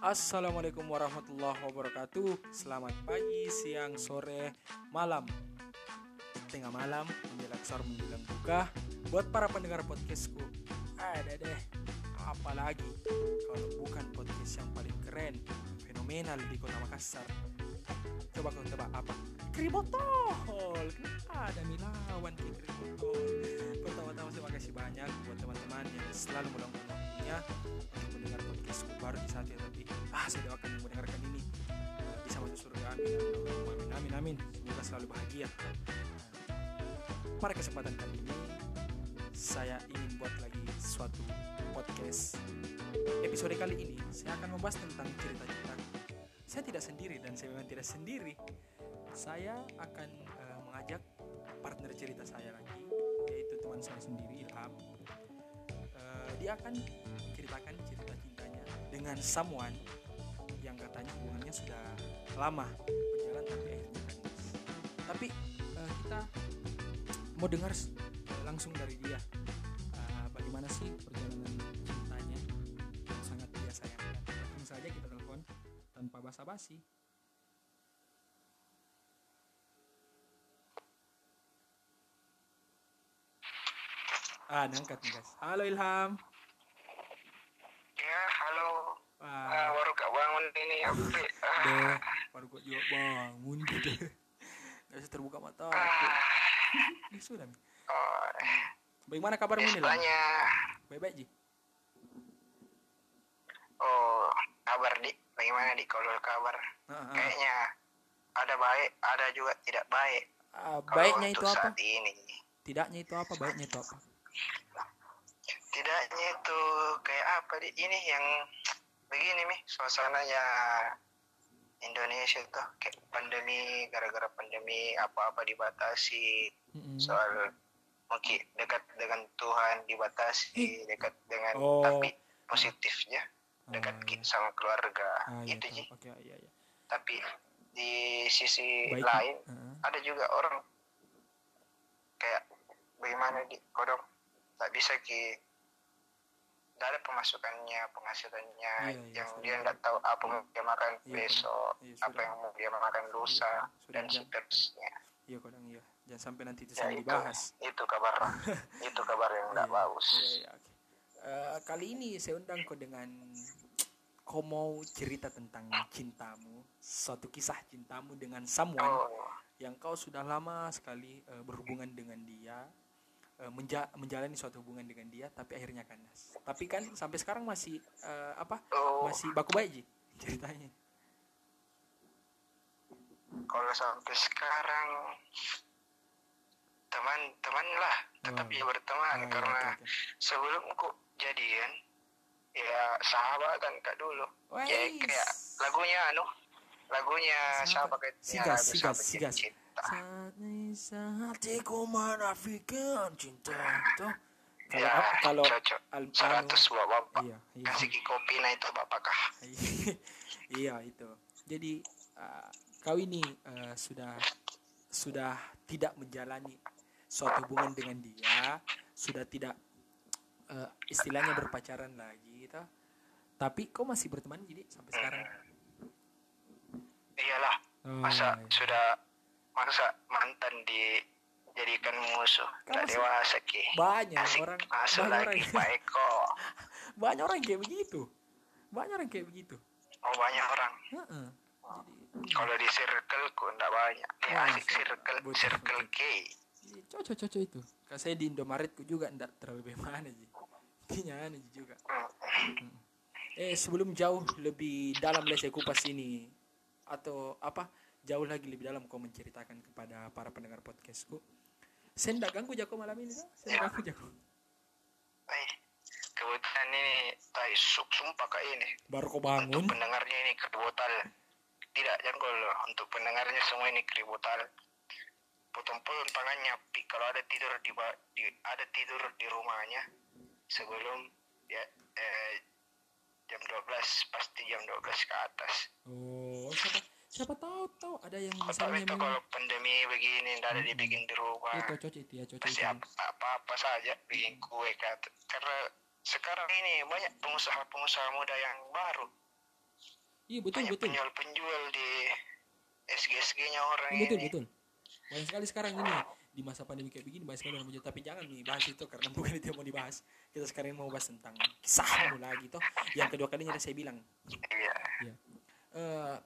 Assalamualaikum warahmatullahi wabarakatuh. Selamat pagi, siang, sore, malam. Tengah malam, menjelang sahur, menjelang buka. Buat para pendengar podcastku Ada deh. Apalagi Kalau bukan podcast yang paling keren Fenomenal di kota Makassar. Coba kau tebak apa? Kribotol Kenapa ada milawan ke Kribotol Pertama-tama terima kasih banyak Buat teman-teman yang selalu meluangkan waktunya Untuk mendengar baru di saat Ah saya doakan yang mendengarkan ini eh, Bisa masuk surga amin amin amin amin. Semoga selalu bahagia. Pada kesempatan kali ini Saya ingin buat lagi suatu podcast. Episode kali ini saya akan membahas tentang cerita-cerita. Saya tidak sendiri dan saya memang tidak sendiri. Saya akan eh, mengajak partner cerita saya lagi Yaitu teman saya sendiri Ilham. Eh, Dia akan menceritakan cerita cintanya dengan someone yang katanya hubungannya sudah lama berjalan tapi akhirnya. Tapi eh, kita mau dengar langsung dari dia eh, bagaimana sih perjalanan cintanya yang sangat dia sayangkan. Langsung saja kita telepon tanpa basa-basi. Ah, diangkat nih guys. Halo Ilham. Ya, halo. Ah, baru gak bangun ini apa? Ah, Deh, baru gua juga bangun gitu. Gak bisa terbuka mata. ah, Eh, sudah. Oh, Bagaimana kabarmu nih lah? istilahnya, Baik-baik Ji. oh, kabar di, bagaimana di kalau kabar? Ah, ah. Kayaknya ada baik, ada juga tidak baik. Ah, Kalau baiknya itu apa? Ini. Tidaknya itu apa? Baiknya itu apa? Tidaknya itu kayak apa di ini yang begini nih suasananya Indonesia tuh kayak pandemi gara-gara pandemi apa-apa dibatasi. Mm-mm. soal mungkin dekat dengan Tuhan dibatasi dekat dengan Oh. tapi positifnya dekat Ah, sama keluarga. Ah, iya, itu sih. Oke, iya, iya. tapi di sisi Baik. lain Ah, ada juga orang kayak bagaimana di kodok tak bisa ki tidak ada pemasukannya penghasilannya Iya, iya, yang sudah. dia nggak tahu apa mau dia makan Iya, besok iya, apa yang mau dia makan lusa Iya, dan seterusnya. Iya, kodang iya. Jangan sampai nanti itu ya itu. dibahas. itu kabar. Itu kabar yang nggak Iya, bagus. Iya, iya, oke. Eh, kali ini saya undang kau dengan kau mau cerita tentang cintamu, suatu kisah cintamu dengan someone oh. yang kau sudah lama sekali eh, berhubungan dengan dia, eh, menja- menjalani suatu hubungan dengan dia, tapi akhirnya kandas. Tapi kan sampai sekarang masih eh, apa? oh Masih baku baik ceritanya. kalau sampai sekarang teman-teman lah tetap ya berteman Ah, iya, karena oke. sebelum kok jadian ya sahabatan kak dulu ya kayak lagunya anu lagunya siapa Sahabat. kayaknya Sigas, sigas, sahabat sigas. cinta hatiku menafikan cinta itu. Kalau ya kalau cocok al- seratus bapak iya, iya. kasih kopi nah itu bapak kah iya itu. Jadi uh, kau ini uh, sudah sudah tidak menjalani suatu hubungan dengan dia, sudah tidak uh, istilahnya berpacaran lagi, gitu. Tapi kau masih berteman jadi sampai sekarang. iyalah Oh, masa iya. sudah masa mantan dijadikan musuh Kamu sih- dewasa ki banyak Asik orang masuk banyak lagi orang Pak Eko banyak orang kayak begitu. Banyak orang kayak begitu. oh banyak orang Heeh. Jadi kalau di circle ku enggak banyak ya Oh, asik circle Betul, circle betul. K Iya, cocok cocok itu kalau saya di Indomaretku juga ndak terlalu bagaimana sih aneh juga Hmm. eh sebelum jauh lebih dalam lah saya kupas ini atau apa jauh lagi lebih dalam kau menceritakan kepada para pendengar podcastku. Saya ndak ganggu jago malam ini saya ndak ganggu jago Eh, kebetulan ini tai su- sumpah kak ini. Baru kau untuk bangun pendengarnya ini keributan. Tidak jangkol untuk pendengarnya semua ini keributan. Potong-potong tangannya kalau ada tidur di, di ada tidur di rumahnya. Sebelum ya eh, jam 12 pasti jam 12 ke atas. Oh siapa tahu tahu ada yang misalnya itu kalau pandemi begini tidak ada dibikin di rumah. Itu cocok itu ya cocok pasti itu. apa, apa-apa saja bikin kue kata karena sekarang ini banyak pengusaha-pengusaha muda yang baru. Iya betul banyak betul. penjual-penjual di SG-SG-nya orang Iya, betul ini. betul. Banyak sekali sekarang ini. Di masa pandemi kayak begini banyak sekali orang menjual tapi jangan nih bahas itu karena bukan itu yang mau dibahas. Kita sekarang mau bahas tentang kisahmu lagi toh. Yang kedua kalinya saya bilang. Iya. eh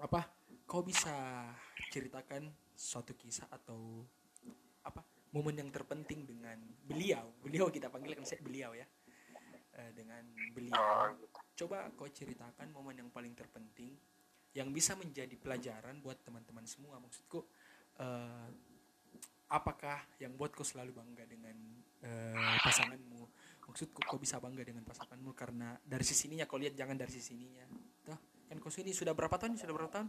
apa? Kau bisa ceritakan suatu kisah atau apa momen yang terpenting dengan beliau? Beliau kita panggilkan saya beliau ya. Eh, dengan beliau. Coba kau ceritakan momen yang paling terpenting yang bisa menjadi pelajaran buat teman-teman semua maksudku. Eh, apakah yang buat kau selalu bangga dengan eh, pasanganmu? Maksudku kau bisa bangga dengan pasanganmu karena dari sisi ininya kau lihat jangan dari sisi ininya kan kau ini sudah berapa tahun sudah berapa tahun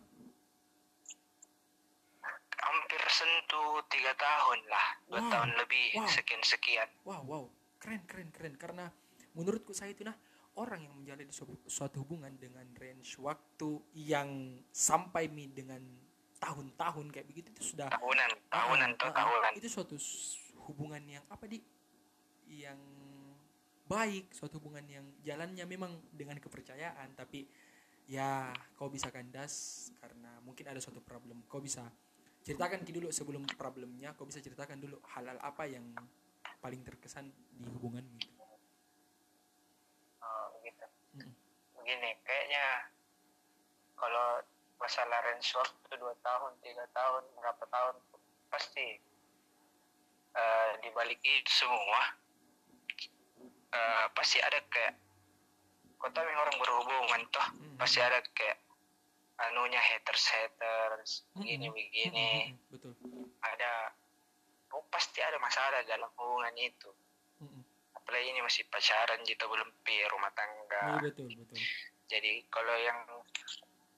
Hampir sentuh tiga tahun lah, dua Wow. tahun lebih Wow. sekian-sekian. wow wow keren keren keren karena menurutku saya itu nah orang yang menjalani suatu, suatu hubungan dengan range waktu yang sampai mi dengan tahun-tahun kayak begitu itu sudah Tahunan, tahunan Ah, tuh ah, ah. tahunan. itu suatu hubungan yang apa di yang baik suatu hubungan yang jalannya memang dengan kepercayaan tapi ya kau bisa kandas karena mungkin ada suatu problem kau bisa ceritakan ki dulu sebelum problemnya kau bisa ceritakan dulu hal-hal apa yang paling terkesan di hubungan gitu Oh, begitu. Mm-mm. Begini, kayaknya kalau masalah range waktu dua tahun, tiga tahun, berapa tahun, pasti eh, di balik itu semua eh, pasti ada kayak kota orang berhubungan toh Mm. pasti ada kayak anunya haters haters begini Mm-mm. begini Mm-mm. betul ada oh, pasti ada masalah dalam hubungan itu Mm-mm. apalagi ini masih pacaran gitu belum pi rumah tangga Iya, betul betul jadi kalau yang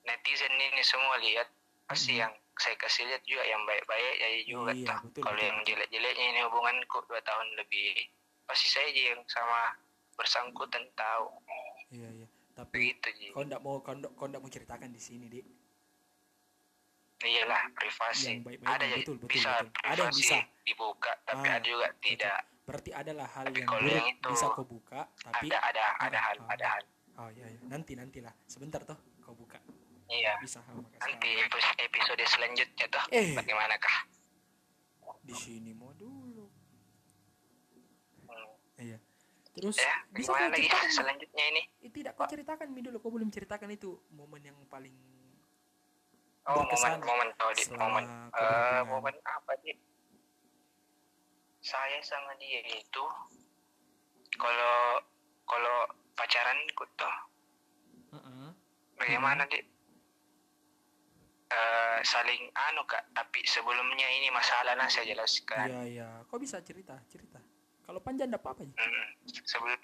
netizen ini semua lihat pasti Mhm. yang saya kasih lihat juga yang baik-baik jadi juga Iya, toh. kalau yang jelek-jeleknya ini hubunganku dua tahun lebih pasti saya aja yang sama bersangkutan tahu tapi ji. kau ndak mau kau ndak kau ndak mau ceritakan di sini dik. Iyalah privasi. Yang baik-baik, ada betul, betul, bisa betul. Ada yang privasi bisa. dibuka tapi Ah, ada juga tidak. Berarti adalah hal Tapi yang buruk yang itu bisa kau buka tapi ada ada ada Ah, hal ah. ada hal oh iya iya. Nanti nantilah. Sebentar toh kau buka. Iya. Bisa hal maka nanti episode selanjutnya toh Eh. bagaimanakah? Di sini mau dulu Hmm. iya terus ya bisa kau lagi? ceritakan selanjutnya ini. Eh, tidak kau ceritakan mi dulu. Kau belum ceritakan itu momen yang paling Oh, berkesan momen-momen oh, di momen. Eh berhubungan. momen apa sih? Saya sama dia itu kalau kalau pacaran ikut toh. Heeh. bagaimana di eh saling anu kak. Tapi sebelumnya ini masalah nah saya jelaskan. Iya iya. Kau bisa cerita cerita kalau panjang enggak apa-apa ya? Mm, sebelum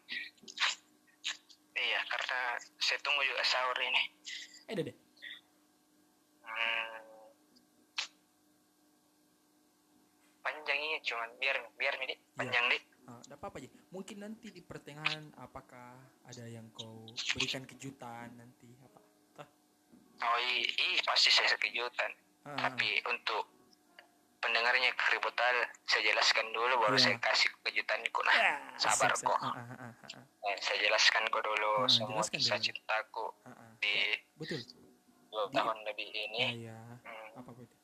iya karena saya tunggu juga sahur ini. Eh deh deh Hmm. panjangnya cuman biar biar nih Dik. panjang Ah, enggak apa-apa ya. Mungkin nanti di pertengahan apakah ada yang kau berikan kejutan nanti apa? Tah? oh iya, iya pasti saya kejutan Ah, tapi untuk pendengarnya keributan saya jelaskan dulu baru Iya. saya kasih kejutanku nah ah. sabar kok Ah, ah, ah, ah, ah. Eh, saya jelaskan kok dulu Ah, semua kisah cintaku Ah, ah. di betul. dua Di- tahun lebih ini. Ah, iya. Hmm, apa betul?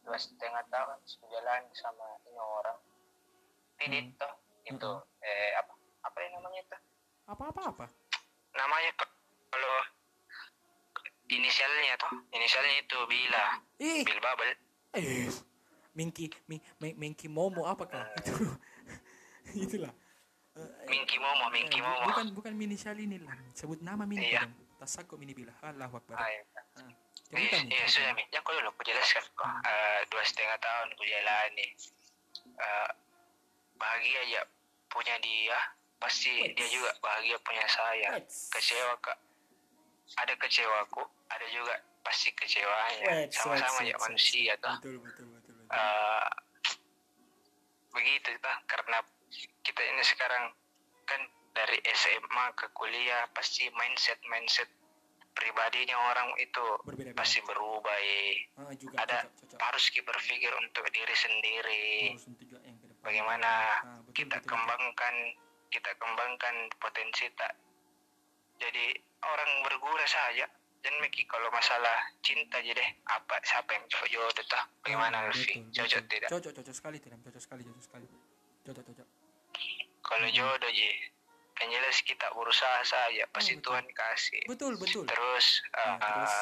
Dua setengah tahun sejalan sama ini orang. Tidit Hmm. toh itu eh apa? Apa yang namanya itu? Apa apa apa? Namanya kok kalau inisialnya toh. Inisialnya itu Bila. Ih. Bil Bubble. Eh Mingki Mi- Mi- Mingki Momo apakah itu. Itulah. Eh, Minky Momo Minky eh, Momo. bukan bukan inisial ini lah. Sebut nama mini Iya. tasaku mini bila. Allah akbar. Ah, iya. Ah, Iya, iya sudah Mi. Ya aku dulu. Aku jelaskan. Kok. Eh, dua setengah tahun aku jalani. Eh, bahagia aja punya dia, pasti Wets. dia juga bahagia punya saya. Wets. Kecewa kak, ada kecewaku, ada juga pasti kecewanya. Sama-sama ya manusia toh. betul betul betul betul. Eh, begitu toh, karena kita ini sekarang kan dari SMA ke kuliah pasti mindset mindset pribadinya orang itu berbeda pasti berubah ya. ah, juga. Ada cocok cocok. harus kita berpikir untuk diri sendiri. Bagaimana Ah, betul, kita betul, betul. kembangkan kita kembangkan potensi tak jadi orang berguna saja dan Miki kalau masalah cinta aja deh. Apa siapa yang cocok? Jodoh tah. Bagaimana Lutfi betul, cocok tidak? Cocok cocok sekali tidak. Cocok sekali cocok sekali. Cocok cocok. Kalau jodoh je yang jelas kita berusaha saja. Pasti betul. Tuhan kasih. Betul betul. Terus, Ya, uh, terus.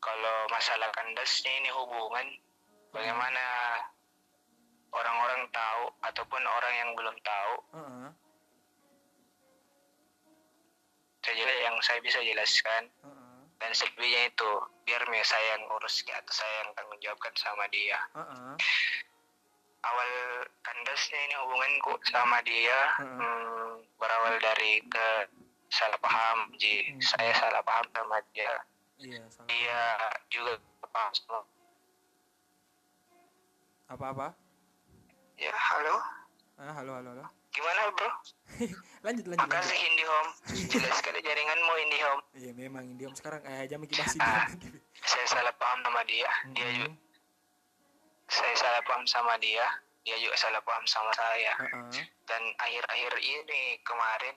kalau masalah kandasnya ini hubungan bagaimana orang-orang tahu ataupun orang yang belum tahu Heeh, saya saya bisa jelaskan. Heeh, dan selebihnya itu biar me saya yang urus atau saya yang tanggung jawabkan sama dia. Heeh. awal kandasnya ini hubunganku sama dia Heeh. hmm, berawal dari ke salah paham ji Hmm. saya salah paham sama dia. Iya salah dia juga paham sama apa apa ya halo? Ah, halo halo halo gimana bro? Lanjut lanjut makasih lanjut. IndiHome jelas sekali jaringanmu IndiHome iya memang Indiom sekarang eh jam kibasi Ah. saya salah paham sama dia. Dia juga saya salah paham sama dia. Dia juga salah paham sama saya. Heeh. dan akhir-akhir ini kemarin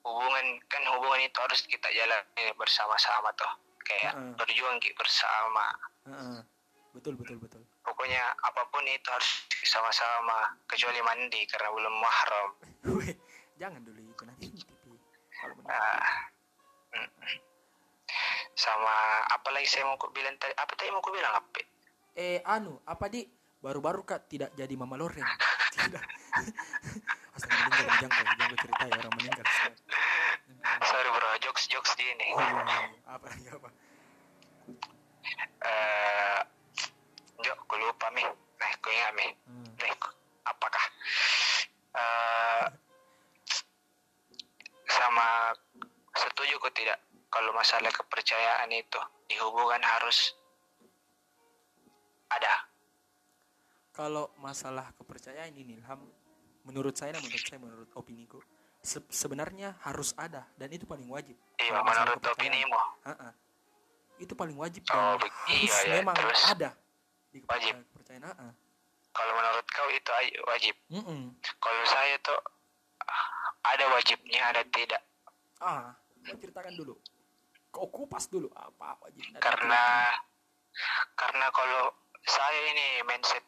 hubungan kan hubungan itu harus kita jalani bersama-sama toh. Kayak Heeh. berjuang ki bersama. Heeh. betul betul betul pokoknya apa pun itu harus sama-sama kecuali mandi karena belum mahram. Jangan dulu itu nanti kalau Ah, mm. sama apalagi saya mau bilang tadi? Apa tadi mau ku bilang apa eh anu apa di? Baru-baru kak tidak jadi mama loreng tidak. Astaga meninggal jangkau jangkau cerita ya orang meninggal. Sorry bro. Jokes jokes di ini oh iya, iya. apa lagi apa? Eh Jok, aku lupa mi nah aku ingat mi hmm. Nih, apakah eh sama setuju kok tidak kalau masalah kepercayaan itu di hubungan harus ada kalau masalah kepercayaan ini Ilham menurut saya menurut saya menurut opiniku se- sebenarnya harus ada dan itu paling wajib iya menurut kepercayaan. opinimu Ha-ha. itu paling wajib Oh, harus iya, iya, memang terus? ada di Wajib. kepercayaan, kepercayaan ha-ha. kalau menurut kau itu aj- wajib Mm-mm. kalau saya tuh ah, ada wajibnya ada tidak ah kau ceritakan dulu kau kupas dulu apa wajib karena karena kalau saya ini mindset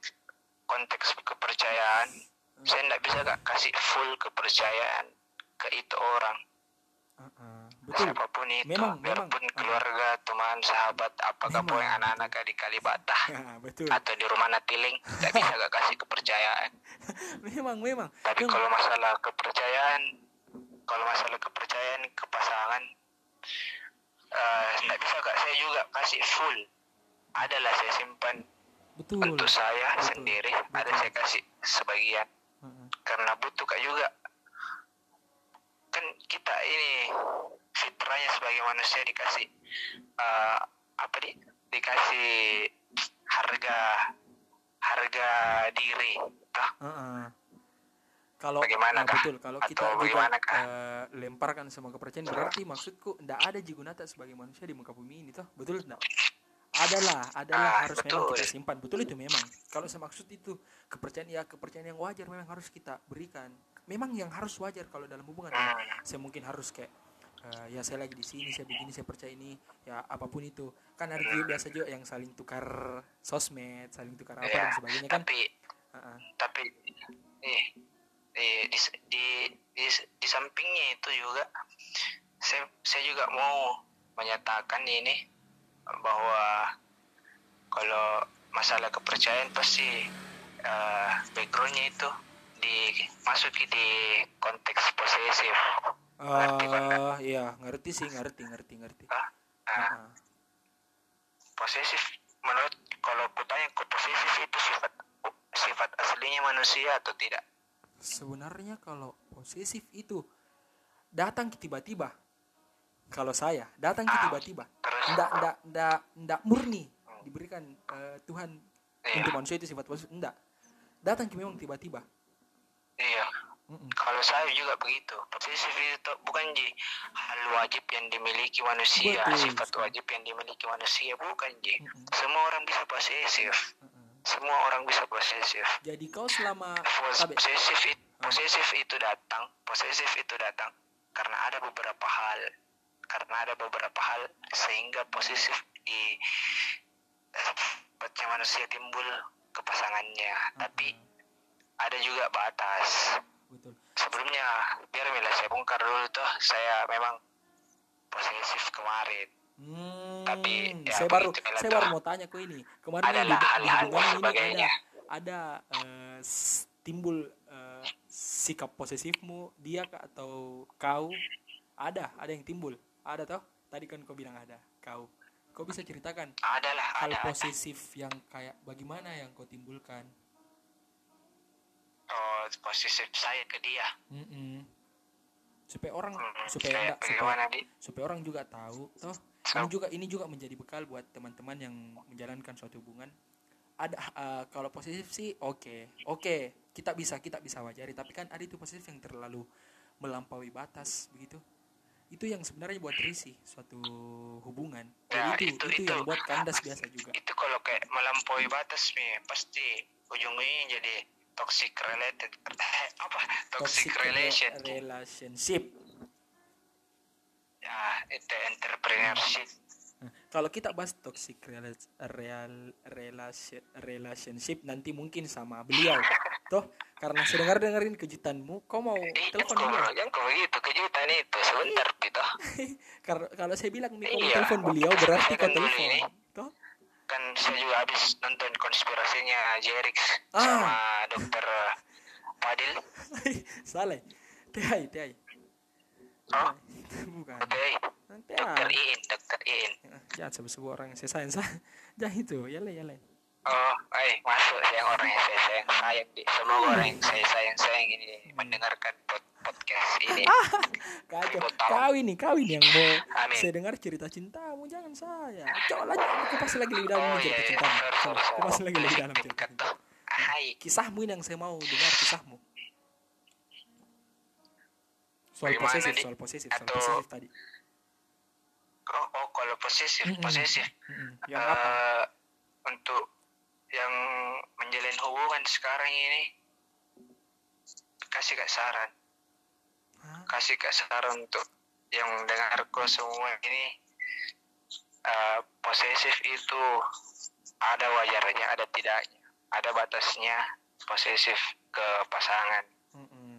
konteks kepercayaan Hmm. saya tidak bisa kak kasih full kepercayaan ke itu orang Ha-ha. Betul. Siapa pun itu Memang, biarpun memang. keluarga teman sahabat apakah pun anak-anak di Kalibata Ah, betul. Atau di rumah Natiling tidak bisa kak kasih kepercayaan? Memang memang. Tapi Memang. kalau masalah kepercayaan kalau masalah kepercayaan ke pasangan eh, tidak bisa kak saya juga kasih full. Adalah saya simpan. Betul. Untuk saya betul, sendiri ada betul. saya kasih sebagian. Ha-ha. karena butuh kak juga. Kan kita ini fitrahnya sebagai manusia dikasih eh, apa di dikasih harga harga diri tah Ha-ha. kalau Bagaimana, ah, Kak? betul kalau Atau kita juga eh, lemparkan semua kepercayaan berarti maksudku tidak ada jigunata sebagai manusia di muka bumi ini toh betul tidak adalah adalah Ah, harus memang betul. kita simpan betul itu memang kalau saya maksud itu kepercayaan ya kepercayaan yang wajar memang harus kita berikan memang yang harus wajar kalau dalam hubungan ya. Hmm. saya mungkin harus kayak eh, ya saya lagi di sini saya begini saya percaya ini ya apa pun itu. Kan ada juga biasa juga yang saling tukar sosmed saling tukar apa Ya, dan sebagainya kan. tapi Ha-ha. tapi eh, eh, di, di, di, di sampingnya itu juga saya, saya juga mau menyatakan ini bahwa kalau masalah kepercayaan pasti eh, backgroundnya itu dimasuki di konteks posesif Ngerti? Ah, iya ngerti sih ngerti ngerti ngerti. Ah, ah, Ha-ha. posesif? Menurut kalau kutanya ke posesif itu sifat sifat aslinya manusia atau tidak? Sebenarnya kalau posesif itu datang tiba-tiba. Kalau saya datang tiba-tiba. terus? Ndak ndak ndak ndak murni diberikan eh, Tuhan Iya. untuk manusia itu sifat posesif. Ndak. Datang memang tiba-tiba. Iya Kalau saya juga begitu. Posesif itu bukan ji hal wajib yang dimiliki manusia, Betul sifat wajib yang dimiliki manusia bukan ji. Mm-mm. Semua orang bisa posesif. Mm-mm. Semua orang bisa posesif. jadi kau selama Posesif itu posesif itu datang posesif itu datang karena ada beberapa hal karena ada beberapa hal sehingga posesif di eh, manusia timbul ke pasangannya tapi ada juga batas betul. Sebelumnya biar Mila saya bongkar dulu tuh. Saya memang posesif kemarin. Hmm, Tapi, ya, saya baru saya tuh. baru mau tanya kok ini. Kemarin yang di- hal-hal sebagainya. ada ada s- timbul eh, sikap posesifmu dia kah atau kau? Ada ada yang timbul. Ada toh? Tadi kan kau bilang ada kau. Kau bisa ceritakan adalah hal ada, ada. posesif yang kayak bagaimana yang kau timbulkan oh posesif saya ke dia. Mm-mm. supaya orang Hmm, supaya enggak, supaya, di supaya orang juga tahu toh. So- ini juga ini juga menjadi bekal buat teman-teman yang menjalankan suatu hubungan. Ada eh, kalau posesif sih oke. Oke kita bisa kita bisa wajari. Tapi kan ada itu posesif yang terlalu melampaui batas begitu. Itu yang sebenarnya buat risih suatu hubungan. Ya, Jadi itu, itu- itu yang itu. buat kandas biasa juga. Itu kalau kayak melampaui batas nih pasti ujungnya jadi toxic related apa? Toxic, re- relation relationship. Ya itu entrepreneurship. Nah, kalau kita bahas toxic rela- real relation relationship nanti mungkin sama beliau. Toh karena saya dengar dengerin kejutanmu kau mau Eh, telepon beliau? yang kok begitu kejutan itu sebentar gitu karena kalau saya bilang nih kau Iya. telepon beliau berarti kau telepon kan saya juga habis nonton konspirasinya Jerix Ah. sama dokter Fadil. Salah tehai tehai oh bukan. Nanti dokter Iin dokter Iin. Jangan sebut-sebut orang yang saya sayang saya. Jangan itu yale yale oh eh masuk yang orang yang saya sayang sayang di semoga orang yang saya sayang sayang ini mendengarkan pod- podcast ini. Kacau. Ribu tahun. kau ini kau ini yang mau Amin. saya dengar cerita cintamu jangan saya. Coba lagi aku pasti lagi lebih dalam oh cerita iya iya. cintamu. Aku pasti lagi lebih dalam cerita cintamu. Tuh hai. Kisahmu ini yang saya mau dengar kisahmu. Soal Bagaimana, posesif Dik? soal posesif soal Atau- posesif tadi. Oh, oh kalau posesif posesif. Mm-mm. yang apa? Eh, untuk yang menjalin hubungan sekarang ini kasih kak saran. Kasih kak saran untuk yang dengarku semua ini eh, posesif itu ada wajarnya ada tidaknya ada batasnya posesif ke pasangan.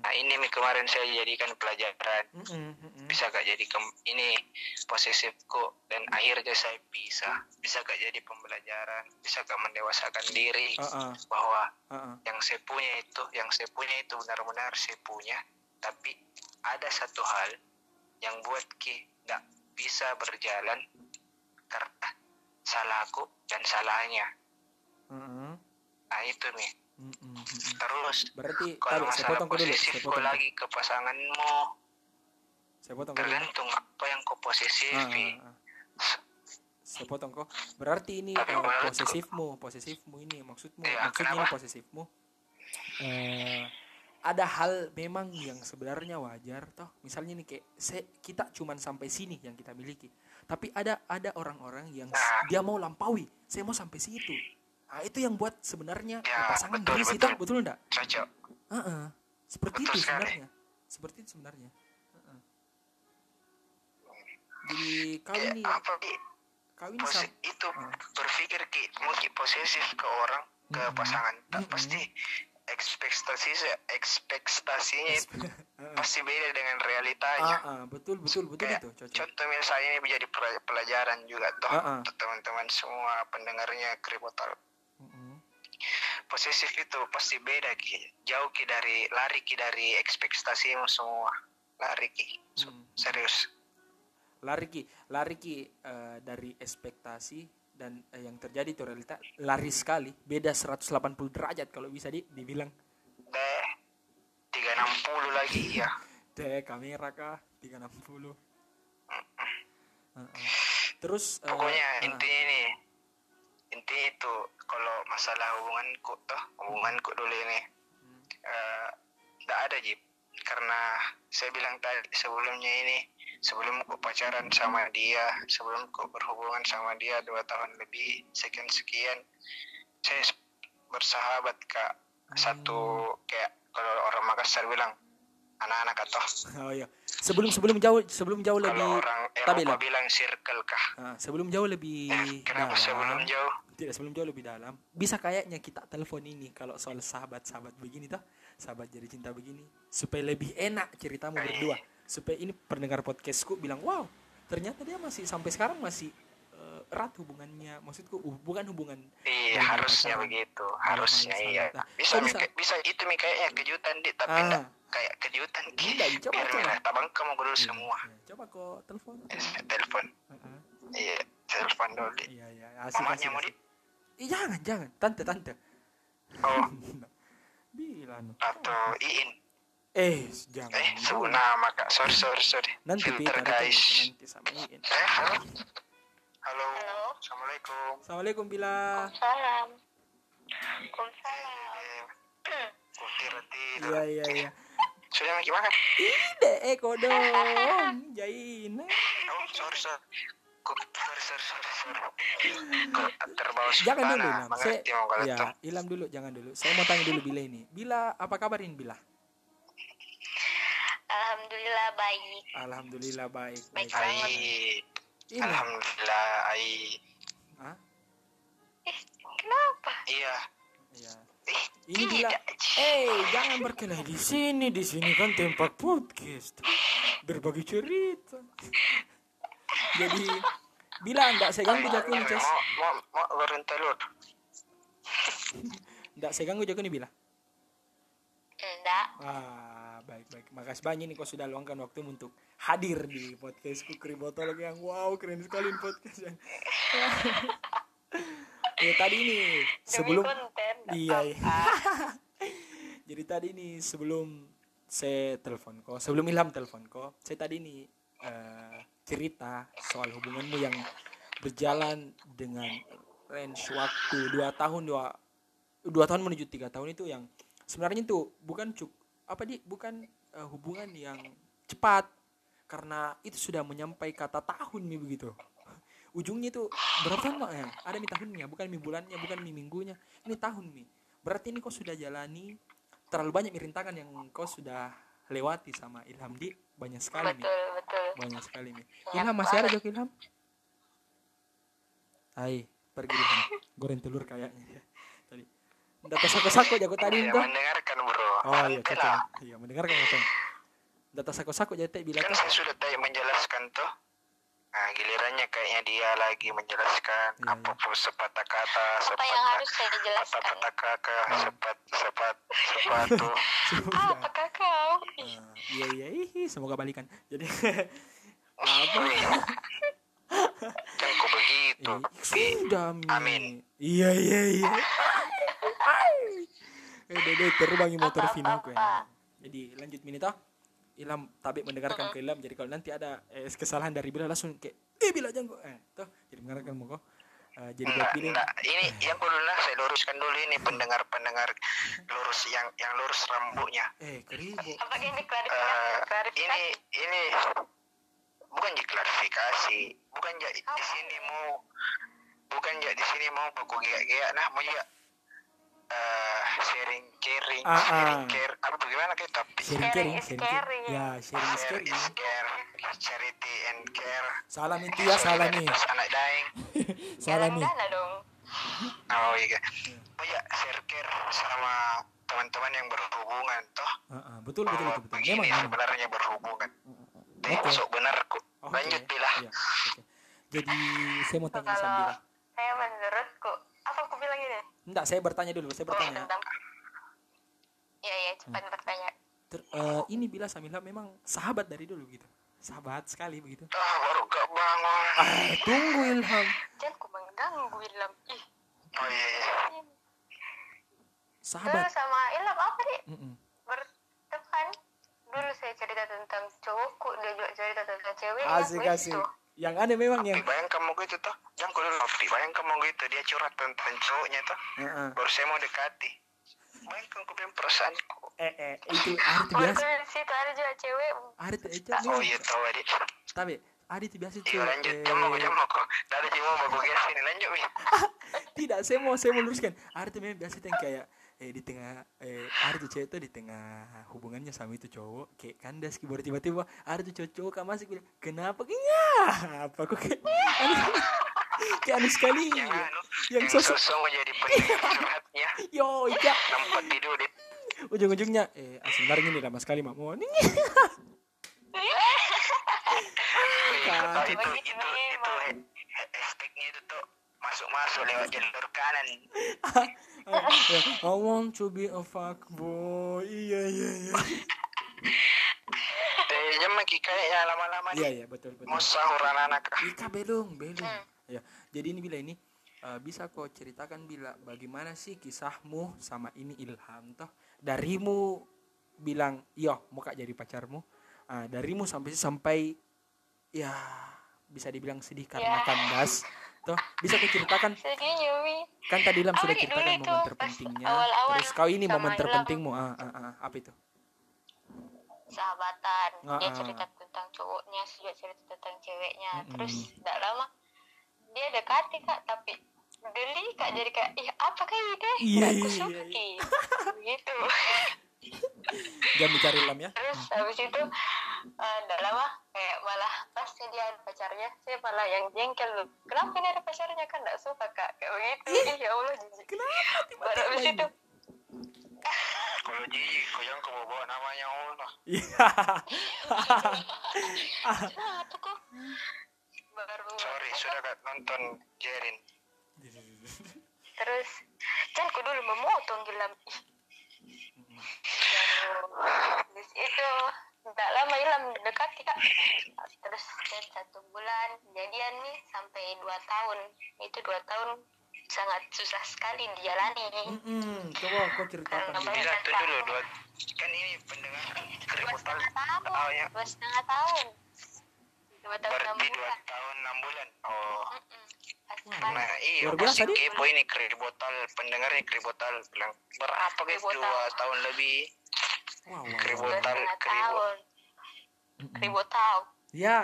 Nah ini kemarin saya jadikan pelajaran. Mm-mm, mm-mm. Bisa gak jadi kem- ini posesifku. Dan akhirnya saya bisa. Bisa gak jadi pembelajaran? Bisa gak mendewasakan diri? Ah, ah, bahwa ah, ah. yang saya punya itu yang saya punya itu benar-benar saya punya. Tapi ada satu hal yang buat ki gak bisa berjalan karena salahku dan salahnya. Mm-mm. nah itu nih. Mm-mm, mm-mm. terus berarti kalau masalah potong lagi ke pasanganmu saya potong tergantung apa yang kau Ah, posesifi ah, ah. saya potong kok berarti ini Tapi eh, posesifmu posesifmu ini maksudmu Iya, maksudnya ini kenapa? posesifmu eh ada hal memang yang sebenarnya wajar toh misalnya nih kayak se- kita cuman sampai sini yang kita miliki tapi ada ada orang-orang yang Nah. dia mau lampaui saya mau sampai situ nah itu yang buat sebenarnya Ya, pasangan betul, berisi betul. toh betul enggak cocok Heeh. seperti Betul itu sekali. sebenarnya seperti itu sebenarnya. Jadi kau Ya, ini apa Ki? kau ini Pose- sam- itu Ah. berpikir ki mungkin posesif ke orang ke Mm-mm. pasangan tak Mm-mm. pasti ekspektasi ekspektasinya itu Heeh. pasti beda dengan Ah, realitanya ah, betul betul betul Kayak itu cocok. contoh misalnya ini menjadi pel- pelajaran juga toh Ah, ah. teman-teman semua pendengarnya kribotal posesif itu pasti beda ki jauh ki dari lari ki dari ekspektasimu semua lari ki So- Hmm. serius Lari ki, lari ki eh, dari ekspektasi dan eh, yang terjadi itu realita lari sekali, beda 180 derajat kalau bisa di dibilang. deh 360 lagi ya Deh, kamera kah 360. Heeh. Terus eh, pokoknya ah, intinya ini intinya itu kalau masalah hubunganku toh hubunganku dulu ini hmm, tidak ada Jip karena saya bilang tadi sebelumnya ini sebelum ku pacaran sama dia sebelum ku berhubungan sama dia dua tahun lebih sekian sekian saya bersahabat kak satu kayak kalau orang Makassar bilang anak-anak atau Oh iya. Sebelum sebelum jauh sebelum jauh lebih kalau orang tapi Eropa bilang circle kah Ah, sebelum jauh lebih Eh, kenapa dalam. sebelum jauh Tidak sebelum jauh lebih dalam. Bisa kayaknya kita telepon ini kalau soal sahabat-sahabat begini toh, sahabat jadi cinta begini, supaya lebih enak ceritamu Iya. berdua. Supaya ini pendengar podcastku bilang, "Wow, ternyata dia masih sampai sekarang masih eh, erat hubungannya." Maksudku uh, bukan hubungan Iya harusnya pacaran. begitu harusnya hal iya sangat. bisa bisa? kayak- bisa itu mi kayaknya kejutan di tapi Ah. enggak kayak kejutan Tidak, coba, biar coba. tabang kamu dulu Iya, semua iya. Coba kok telepon. Eh, telepon iya telepon dulu Di. Iya, iya, asik mamanya asik. mau di Ih, jangan, jangan. Tante, tante. oh Bilang. atau iin Eh, jangan. eh sebut dulu. nama kak sorry sorry sorry Nanti filter kita guys nanti sama Iin. eh halo halo Halo. assalamualaikum Assalamualaikum Bila. Salam. Waalaikumsalam. eh tidur Iya iya iya. sudah makin makan Ide eko dong. Jain. oh sorry sorry Kok- sorry sorry sorry sorry kok terbawa Jangan dulu. Saya ya, Ilham dulu, jangan dulu. Saya mau tanya dulu Bila ini. Bila apa kabarin Bila? Alhamdulillah baik. Alhamdulillah baik. Baik baik. banget. Ini. Alhamdulillah, ai. Hah? Eh, kenapa? Iya. Iya. Eh, Ini Bila. Eh, jangan berkelahi di sini. Di sini kan tempat podcast. Berbagi cerita. Jadi Bila enggak saya ganggu jago nih, Ces. Mau, mau, mau goreng telur. Enggak saya ganggu jago nih Bila. Enggak. Ah, baik baik. Makasih banyak nih kau sudah luangkan waktu untuk hadir di podcastku Kribotolog yang wow keren sekali ini podcastnya. ya tadi ini sebelum konten. iya, iya. Jadi tadi ini sebelum saya telepon kau, sebelum Ilham telepon kau, saya tadi ini eh, cerita soal hubunganmu yang berjalan dengan range waktu dua tahun dua dua tahun menuju tiga tahun itu yang sebenarnya itu bukan cuk apa di bukan eh, hubungan yang cepat karena itu sudah menyampai kata tahun nih begitu. Ujungnya itu berapa Mak, ya? ada mi tahunnya bukan mi bulannya bukan mi minggunya ini tahun mi berarti ini kau sudah jalani terlalu banyak rintangan yang kau sudah lewati sama Ilham di banyak sekali Betul, betul. banyak sekali Banyak Ilham masih ada. Jok Ilham? Hai pergi Ilham. Goreng telur kayaknya. ya data sako-sako jago tadi Iya, itu mendengarkan bro. oh iya cocok lah. iya mendengarkan apa data sako-sako jadi teh bilang Kan saya sudah tadi menjelaskan tuh. Nah, gilirannya kayaknya dia lagi menjelaskan Iya, apa iya. sepatah kata, Apa sepatah yang harus saya jelaskan? patah Hmm. sepat sepat sepatu. Ah, apakah kau? Ih, Ah, iya iya ih, semoga balikan jadi apa Kan kok begitu. Eh, sudah Mi. Amin. iya iya iya dede terbangi motor Apa, Vino apa, aku apa? ya. jadi lanjut minita Ilham tabik mendengarkan ke Ilham jadi kalau nanti ada eh, kesalahan dari Bila langsung kayak eh Bila jangan kok eh toh jadi mendengarkan mau kok Eh, jadi buat Enggak, Bila enggak. Ini yang dulu lah saya luruskan dulu ini pendengar-pendengar lurus yang yang lurus rambutnya. eh keribu ini Eh, ini ini bukan jadi klarifikasi, bukan jadi di sini mau bukan jadi di sini mau baku gaya-gaya nah mau juga eh sharing caring. Ah, sharing ah. care. Apa bagaimana kayak tapi? Sharing Sharing is sharing caring. ya sharing is caring is care. Charity and care. Salam itu ya salah nih anak daeng. Salah nih dana dong. oh iya. Mau ya share care sama teman-teman yang berhubungan toh. Ah, ah, betul betul betul, betul. begini memang memang. sebenarnya berhubungan. Tapi masuk benar kok Oke, lanjut bilah iya, oke. Jadi saya mau tanya Kalau sambil saya menurutku, apa aku bilang ini? Enggak, saya bertanya dulu, saya bertanya. Iya, iya, cepat bertanya. Ter- eh, ini bila Samila memang sahabat dari dulu gitu. Sahabat sekali begitu. ah baru gak bangun Ah, tunggu Ilham. Jangan ku mengganggu Ilham. Ih, oh iya, iya. dulu Sahabat. sama Ilham apa nih? Mm-mm. Berteman. Dulu saya cerita tentang cowokku, dia juga cerita tentang cewek. Asik asik. Yang aneh memang yang Tapi bayang kamu gitu toh jangan kau dulu Tapi bayang kamu gitu dia curhat tentang cowoknya toh Heeh. baru saya mau dekati. Bayangkan kau bilang perasaanku. Eh eh itu hari itu biasa. Di situ ada juga cewek. Hari itu itu oh iya tahu adik Tapi hari itu biasa iya cuy. lanjut. Eh, jamu jamu kok Tidak ada jamu bagus guys ini lanjut mi tidak, saya mau saya mau luruskan. Hari itu memang biasa yang kayak eh di tengah eh ada tuh cewek tuh di tengah hubungannya sama itu cowok kayak kandas baru tiba-tiba ada tuh cowok, cowok kak masih bilang kenapa? Kayaknya apa kok kayak aneh sekali. Yang anu yang sosok sosok menjadi pendengar curhatnya. Yo iya. Nampak tidur ujung-ujungnya eh sebenarnya ini lama sekali mak. Mau itu itu itu hashtagnya itu tuh masuk-masuk lewat jalur kanan. I want to be a fuck boy. Iya iya iya. Kayaknya maki kayaknya lama-lama iya nih. iya betul betul. Mau sahur anak-anak. Ika belum belum. Hmm. Ya jadi ini bila ini eh, bisa kau ceritakan bila bagaimana sih kisahmu sama ini Ilham toh? Darimu bilang yo mau kak jadi pacarmu. Ah, darimu sampai sampai ya bisa dibilang sedih karena Ya. kandas toh? Bisa kau ceritakan? Kan tadi Ilham sudah ceritakan momen itu terpentingnya. awal-awal terus kau ini momen terpentingmu. Ah, ah, ah, apa itu? Sahabatan. Dia Ah, ah. cerita tentang cowoknya juga cerita tentang ceweknya. Mm-mm. terus tidak lama dia dekati kak tapi geli kak jadi kayak ih apa kayak ini deh Iya, Nggak iya, kusuki gitu. Jangan bicara Ilham ya. Terus habis itu tidak lama kayak malah pas dia ada pacarnya saya malah yang jengkel. Kenapa ini ada pacarnya? Kan tidak suka kak kayak begitu. Ih ya allah jijik kenapa baru habis itu kalau jijik kau jangan kau bawa namanya Allah. Iya baru sorry sudah gak nonton Jerin. Terus kan ku dulu memotong gelam ih. Terus itu tidak lama hilang dekati kak. Terus dan satu bulan jadian nih sampai dua tahun. Itu dua tahun sangat susah sekali dijalani. Mm-mm, coba kau ceritakan Karena dulu. Bila dua kan ini pendengar dua keributan. setengah tahun oh ya. dua setengah tahun dua tahun enam bulan tahun enam bulan oh. Pas Wah, nah iya Luar biasa, pasti kepo ini keribotal pendengarnya keribotal bilang berapa guys dua tahun lebih wow, wow, Keribu- wow. dua Botal, setengah keribut. tahun Mm-mm. ribu tahun ya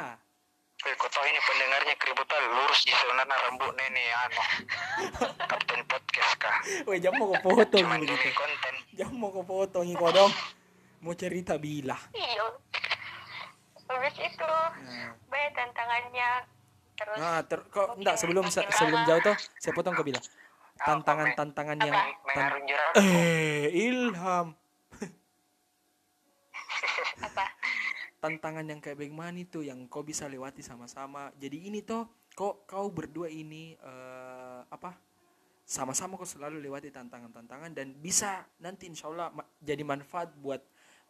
Eh, kau tahu ini pendengarnya keributal lurus di sebenarnya rambut nenek anu kapten podcast kah Weh, jam mau kau foto cuman gitu. demi konten Jam mau kau foto nih kau dong. Mau cerita bila. iya habis itu Nah, banyak tantangannya terus nah ter kok enggak sebelum makin sebelum jauh tuh saya potong ke bila. Tantangan-tantangan yang Apa? tan- mengarung jerawat eh Ilham. apa Tantangan yang kayak bagaimana itu yang kau bisa lewati sama-sama. Jadi ini tuh kok kau berdua ini eh, apa? Sama-sama kau selalu lewati tantangan-tantangan dan bisa nanti insya Allah ma- jadi manfaat buat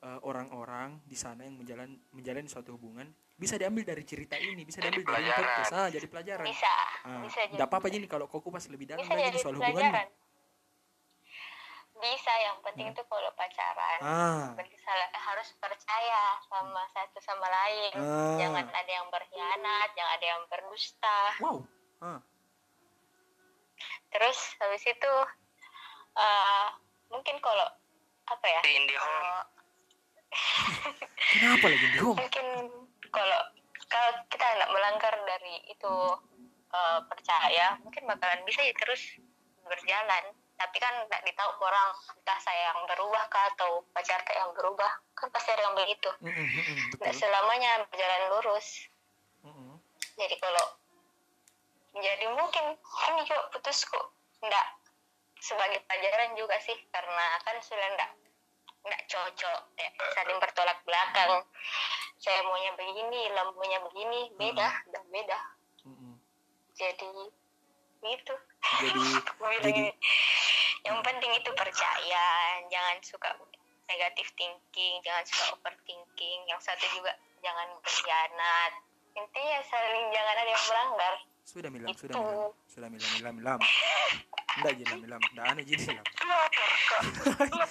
eh, orang-orang di sana yang menjalan menjalani suatu hubungan bisa diambil dari cerita ini bisa Jadi diambil dari pelajaran. podcast ah jadi pelajaran. Bisa ah, bisa jadi. apa-apa jadi kalau kau kupas lebih dalam bisa lagi jadi soal pelajaran. Bisa yang penting itu kalau pacaran ah. berarti salah- harus percaya sama satu sama lain. Ah. jangan ada yang berkhianat jangan ada yang berdusta. Wow. Ah. Terus habis itu eh, mungkin kalau apa ya di IndiHome kenapa lagi di home mungkin kalau kalau kita nggak melanggar dari itu eh, percaya mungkin bakalan bisa ya terus berjalan. Tapi kan nggak ditahu orang entah saya yang berubah kah atau pacar saya yang berubah. Kan pasti ada yang begitu. Mm, mm, mm, mm, nggak betul selamanya berjalan lurus. Mm, jadi kalau jadi mungkin ini juga putus kok. Nggak sebagai pelajaran juga sih karena kan sudah nggak nggak cocok ya, saling bertolak belakang. Saya maunya begini lampunya begini beda dan beda. Mm, mm. jadi gitu. Jadi bilang jadi ini. yang penting itu percaya jangan suka negatif thinking jangan suka overthinking yang satu juga jangan berkhianat. Intinya saling jangan ada yang melanggar sudah milam sudah milam sudah milam milam milam. Enggak jadi milam enggak aneh jadi milam.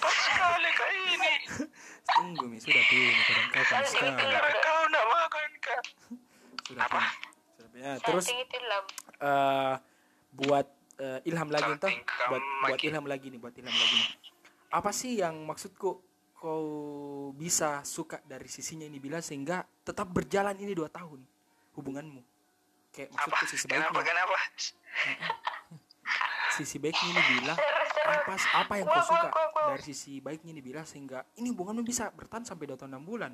Sekali kak ini. Tunggu mi. Sudah tuh kadang kau kan sekali. kau nak makan kak. Sudah Apa? tuh sudah ya, terus eh buat eh, ilham lagi entah. buat buat ilham lagi nih buat ilham lagi nih. Apa sih yang maksudku kau bisa suka dari sisinya ini bila? Sehingga tetap berjalan ini dua tahun hubunganmu kayak apa? maksudku sisi kenapa? baiknya kenapa? Sisi baiknya ini bila apa apa yang kau suka? dari sisi baiknya nih bila sehingga ini hubunganmu bisa bertahan sampai dua tahun enam bulan.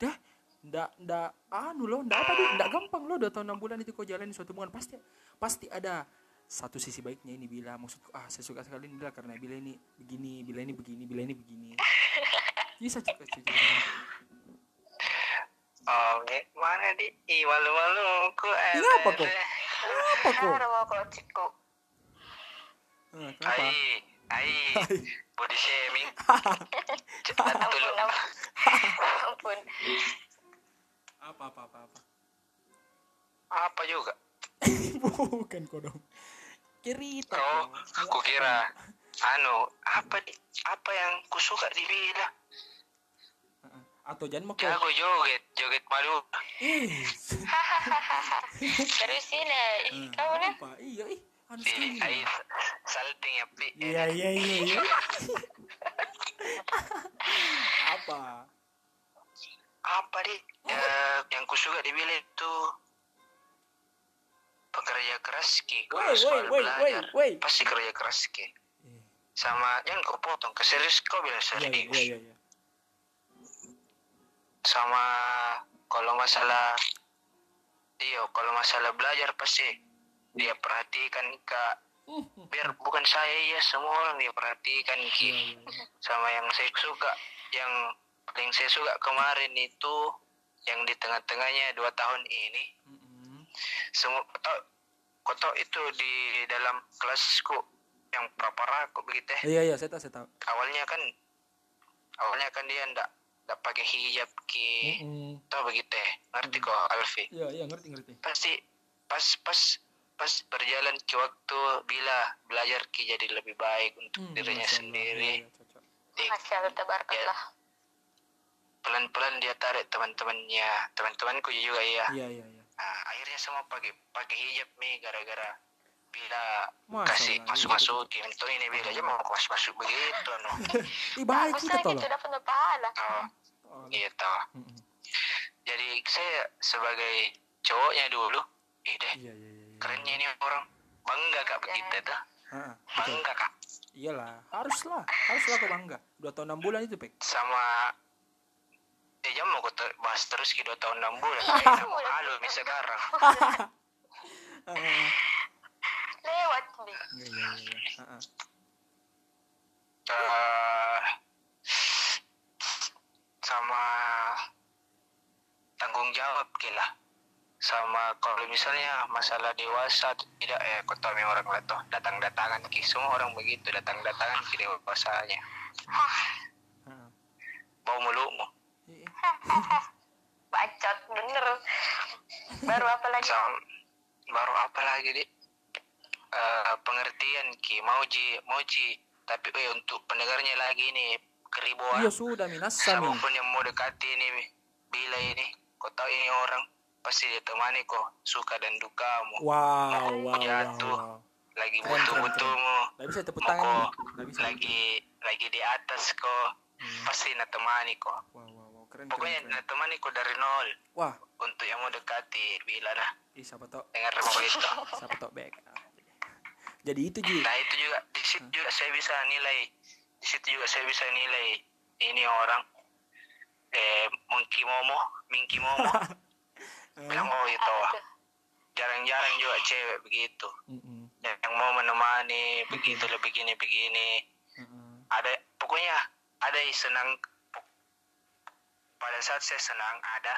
Dah ndak ndak anu loh ndak apa tuh? Ndak gampang loh dua tahun enam bulan itu kau jalani suatu hubungan. Pasti pasti ada satu sisi baiknya ini bila maksudku ah saya suka sekali ini bila karena bila ini begini bila ini begini bila ini begini. Bisa cukup cukup Oh, mana di? Ih, malu-malu aku. Eh, Ini apa kok? apa kok Cara mau kau cikgu. Eh, kenapa Ai, ai, body shaming. Cepat dulu. ampun. ampun. apa apa apa apa Apa juga? bukan kau dong cerita Oh, aku kira anu apa di apa yang kusuka di Bila? Atau jangan mau Jago joget, joget malu. eh Terus ini, ih, eh, kau nih. apa iya ih ai salting ya, Pi. iya iya iya iya apa Apa di? Ya, yang kusuka di Bila itu pekerja keras ki. Woi woi woi pasti kerja keras ki. Eh, Sama jangan kau potong, ke serius kau bilang iya serius. iya iya iya sama kalau masalah iya kalau masalah belajar pasti. Dia perhatikan kak biar bukan saya ya semua orang dia perhatikan ki iya iya. sama yang saya suka yang paling saya suka kemarin itu yang di tengah-tengahnya dua tahun ini. Semua kau tahu itu di dalam kelasku yang prapara kok begitu ya? Iya iya saya tahu saya tahu. Awalnya kan awalnya kan dia ndak ndak pakai hijab ki Mm-mm. Tahu begitu ya? Ngerti kok Alfi? iya iya ngerti ngerti Pasti pas pas pas berjalan ke waktu bila belajar ki jadi lebih baik untuk Hmm, dirinya Masya sendiri. Iya, iya. Eh, Masya Allah, tabarakallah. pelan-pelan dia tarik teman-temannya, teman-temanku juga ya. iya iya iya Nah, akhirnya semua pakai pakai hijab nih gara-gara bila Masya kasih Allah, masuk-masukin. Tuh ini bila aja mau masuk-masuk begitu no. ih baik kita tolong gitu dapat pahala. Oh, Oh, gitu. mm-mm. Jadi saya sebagai cowoknya dulu, ih deh, iya iya iya iya. kerennya ini orang bangga kak begitu tuh. Bangga kak. iyalah haruslah haruslah kau bangga dua tahun enam bulan itu pek sama eh jam mau kau ter- bahas terus ke dua tahun enam bulan kayak malu nih sekarang Lewat nih. iya iya iya ah. Eh, sama tanggung jawab gila sama kalau misalnya masalah dewasa tidak ya tahu memang orang lah toh datang datangan ki semua orang begitu datang datangan ki dewasanya bau mulutmu Iya, iya. Bacot bener. Baru apa lagi? Sam, baru apa lagi di Eh, pengertian ki. Mau ji mau ji. Tapi eh, untuk pendengarnya lagi nih keribuan. Iya sudah minasami siapa pun yang mau dekati ini bila ini kau tahu ini orang pasti dia temani kok suka dan dukamu wow wow wow, Jatuh. wow. lagi Keren, keren, butuh butuhmu Nggak bisa tepuk mau tangan kok bisa. lagi lagi di atas kok Hmm. pasti na temani kok Wow, wow, wow. Keren, pokoknya keren, keren. temani kok dari nol. Wah, untuk yang mau dekati bila nah ih, siapa tau, dengar mau itu. Siapa tau back. Ah, Jadi itu Ji. Nah itu juga. Di situ juga saya bisa nilai. Di situ juga saya bisa nilai ini orang eh Monkey Momo, Minky Momo, Eh, yang mau itu Aduh. jarang-jarang juga cewek begitu. Mm-mm, yang mau menemani begitu lebih begini begini mm-mm. ada pokoknya ada yang senang. Pada saat saya senang ada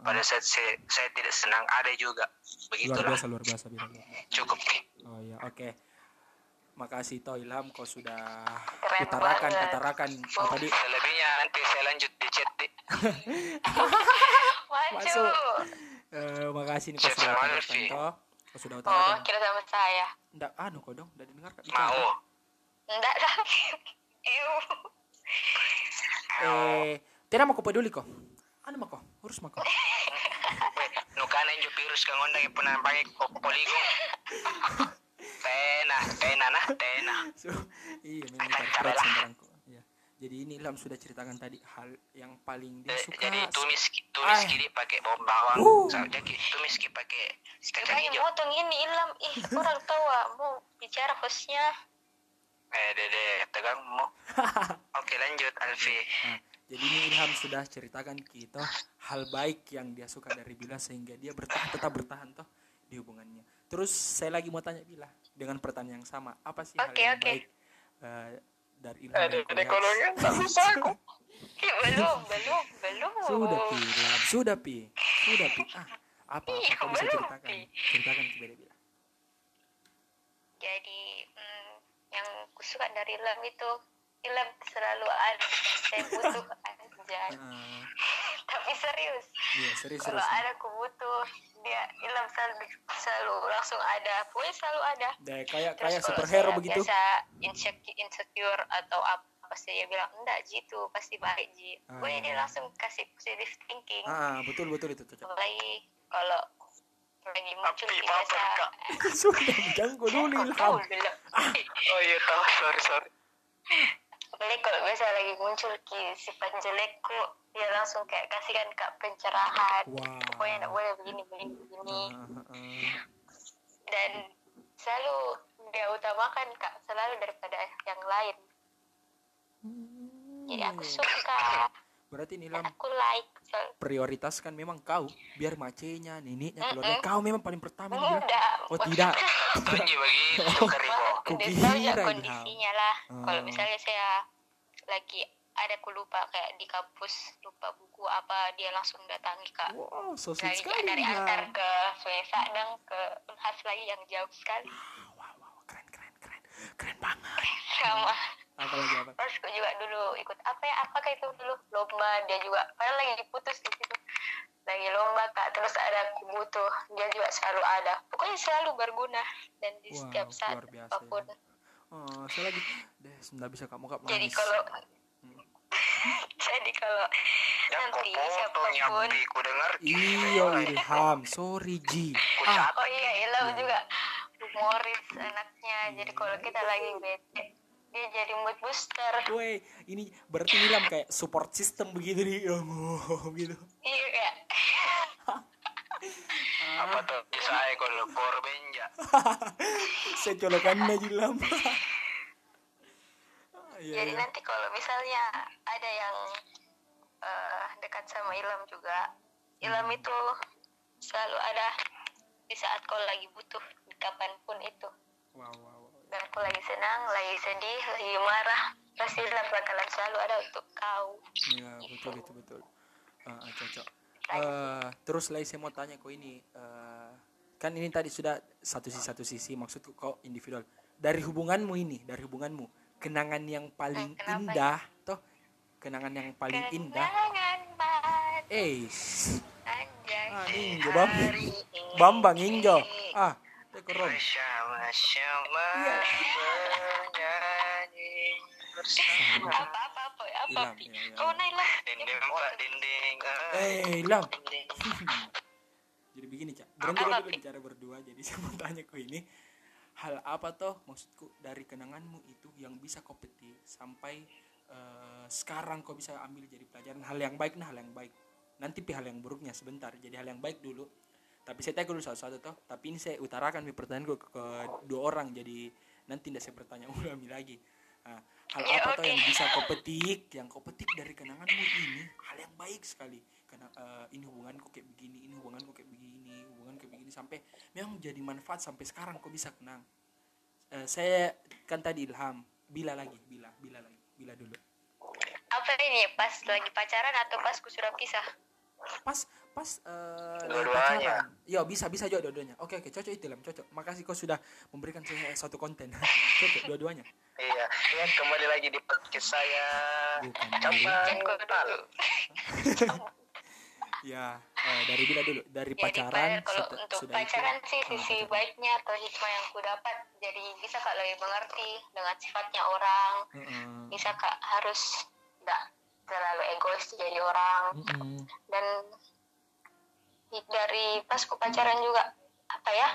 Pada saat saya, saya tidak senang ada juga Luar begitulah biasa, luar biasa. Luar biasa. cukup nih Oh ya, oke. Makasih Toh Ilham, kau sudah Keren utarakan, banget. utarakan oh, tadi. selebihnya nanti saya lanjut di chat di. Masuk. Eh, makasih nih kau sudah sama utarakan. Toh. Kau sudah Oh, utarakan. kira sama saya. Nggak, anu kau dong, udah didengarkan. mau Enggak lah. Iu. Eh, tidak mau kau peduli kok. Anu mau kau, urus mau kau. Nukana yung virus kang onda yung punang pangit po poligon. Tena, tena na, tena. So, iya memang terkait sembarangku. Iya. Jadi ini Ilham sudah ceritakan tadi hal yang paling dia Eh, suka. Jadi tumis tumis Ah. kiri pakai bawang bawang. Uh. Jadi tumis kiri pakai kacang hijau. motong ini ilam. Ih, orang tahu ah, mau bicara hostnya. Eh, Dede, tegangmu. Oke, lanjut, Alfi. Nah, jadi ini Ilham sudah ceritakan kita hal baik yang dia suka dari Bila sehingga dia bertahan tetap bertahan toh di hubungannya. Terus saya lagi mau tanya Bila dengan pertanyaan yang sama, apa sih hal Oke, yang oke. baik eh, dari Ilham? Eh, tak bisa aku. Belum belum belum Sudah pi, Ilham. sudah pi, sudah pi. Ah, apa apa Iya, kau bisa ceritakan? Pi. Ceritakan kepada Bila. jadi mm, yang kusuka dari Ilham itu Ilham selalu ada saya butuh anjay Ah, tapi serius Iya serius kalau serius. ada aku butuh dia Ilham selalu selalu langsung ada pokoknya selalu ada Deh, kayak Terus kayak superhero begitu. biasa insecure, insecure atau apa pasti dia bilang enggak Ji itu pasti baik Ji pokoknya dia Ah. langsung kasih positive thinking Ah, betul betul itu cocok. apalagi kalau lagi muncul Api, di Kak. sudah jangko dulu Ilham. Oh iya, tahu. Sorry, sorry. apalagi kalau biasa lagi muncul ki sifat jelekku dia langsung kayak kasihkan kak pencerahan Wow. pokoknya enggak boleh begini begini begini ah, ah. dan selalu dia utamakan kak selalu daripada yang lain jadi aku Hmm. suka Berarti ini dan Ilham aku like prioritaskan memang kau biar macenya, neneknya, keluarga Mm-mm. kau memang paling pertama enggak Oh tidak. Keribo. Aku tahu ya kira, kondisinya lah kalau Ah. misalnya saya lagi ada aku lupa kayak di kampus lupa buku apa dia langsung datangi kak Wow, so sweet lagi sekali dari Ilham. antar ke Sungai Sadang ke Unhas lagi yang jauh sekali Wow, wow, keren, keren, keren, keren banget. sama Apa lagi apa? terus aku juga dulu ikut apa ya? Apakah itu dulu? Lomba dia juga padahal lagi diputus di situ. Lagi lomba kak. Terus ada aku butuh. Dia juga selalu ada. Pokoknya selalu berguna. Dan di Wow, setiap saat luar biasa apa pun. ya. Oh, saya lagi deh, nggak bisa kamu kak jadi manis. kalau Hmm. jadi kalau nanti siapa pun nyapi, ku dengar. Iya Ilham, sorry Ji. Ah, oh iya Ilham juga humoris anaknya. Jadi kalau kita lagi bete dia jadi mood booster Woi, ini berarti Ilham kayak support system begitu nih, oh, gitu. iya kayak Apa tuh? Saya kalau korban ya. Saya colokannya Ilham. Ah, Iya, jadi iya. nanti kalau misalnya ada yang eh, dekat sama Ilham juga Ilham Hmm. itu selalu ada di saat kau lagi butuh kapan pun itu wow, wow. Dan kau lagi senang lagi sedih lagi marah. Pasti bakalan selalu ada untuk kau. Iya, betul itu betul. Ah, ah, cocok. Eh, terus lagi saya mau tanya kau ini eh, kan ini tadi sudah satu sisi satu sisi. Maksudku kau individual. Dari hubunganmu ini dari hubunganmu kenangan yang paling Eh, kenapa indah toh? Kenangan yang paling indah. kenangan banget eh ah ninjo bam bambang. ninjo ah Bersama-sama Iya. bernyanyi bersama. apa apa apa kau naik lah. Dinding pak dinding. ah, eh dinding. jadi begini cak. Berhenti Apa, dulu bicara berdua jadi saya mau tanya kau ini hal apa toh maksudku dari kenanganmu itu yang bisa kau petik sampai eh, sekarang kau bisa ambil jadi pelajaran? Hal yang baik nah hal yang baik. Nanti hal yang buruknya sebentar. Jadi hal yang baik dulu tapi saya dulu satu-satu toh tapi ini saya utarakan pi pertanyaan ke, ke dua orang jadi nanti tidak saya bertanya ulangi lagi. Nah, hal Ya, apa toh oke. yang bisa kau petik yang kau petik dari kenanganmu ini hal yang baik sekali. Karena eh, ini hubunganku kayak begini ini hubunganku kayak begini hubungan kayak begini sampai memang jadi manfaat sampai sekarang kau bisa kenang. Eh, saya kan tadi ilham bila lagi bila bila lagi bila dulu. Apa ini pas lagi pacaran atau pas ku sudah pisah? Pas pas eh, lagi Dua-duanya. pacaran yo bisa bisa juga dua-duanya oke oke cocok itu ilham cocok makasih kau sudah memberikan saya satu konten cocok dua-duanya Iya, ya kembali lagi di podcast saya. Bukan. Cabang Jangan tal. ya eh, dari bila dulu dari jadi pacaran pada- kalau seta- untuk sudah itu pacaran sih ah, sisi pacaran. baiknya atau hikmah yang ku dapat jadi bisa kak lebih mengerti dengan sifatnya orang Heeh. bisa kak harus tidak terlalu egois jadi orang Mm-mm. dan i- dari pas ku pacaran juga apa ya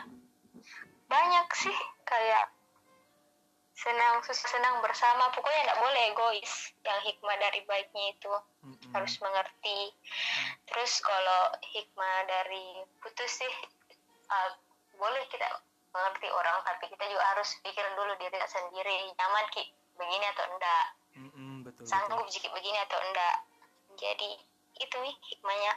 banyak sih kayak senang susah senang bersama. Pokoknya nggak boleh egois yang hikmah dari baiknya itu. Mm-mm. harus mengerti. Terus kalau hikmah dari putus sih uh, boleh kita mengerti orang tapi kita juga harus pikir dulu diri sendiri nyaman ki begini atau enggak. Mm-mm, betul betul. Sanggup jika begini atau enggak. Jadi itu nih hikmahnya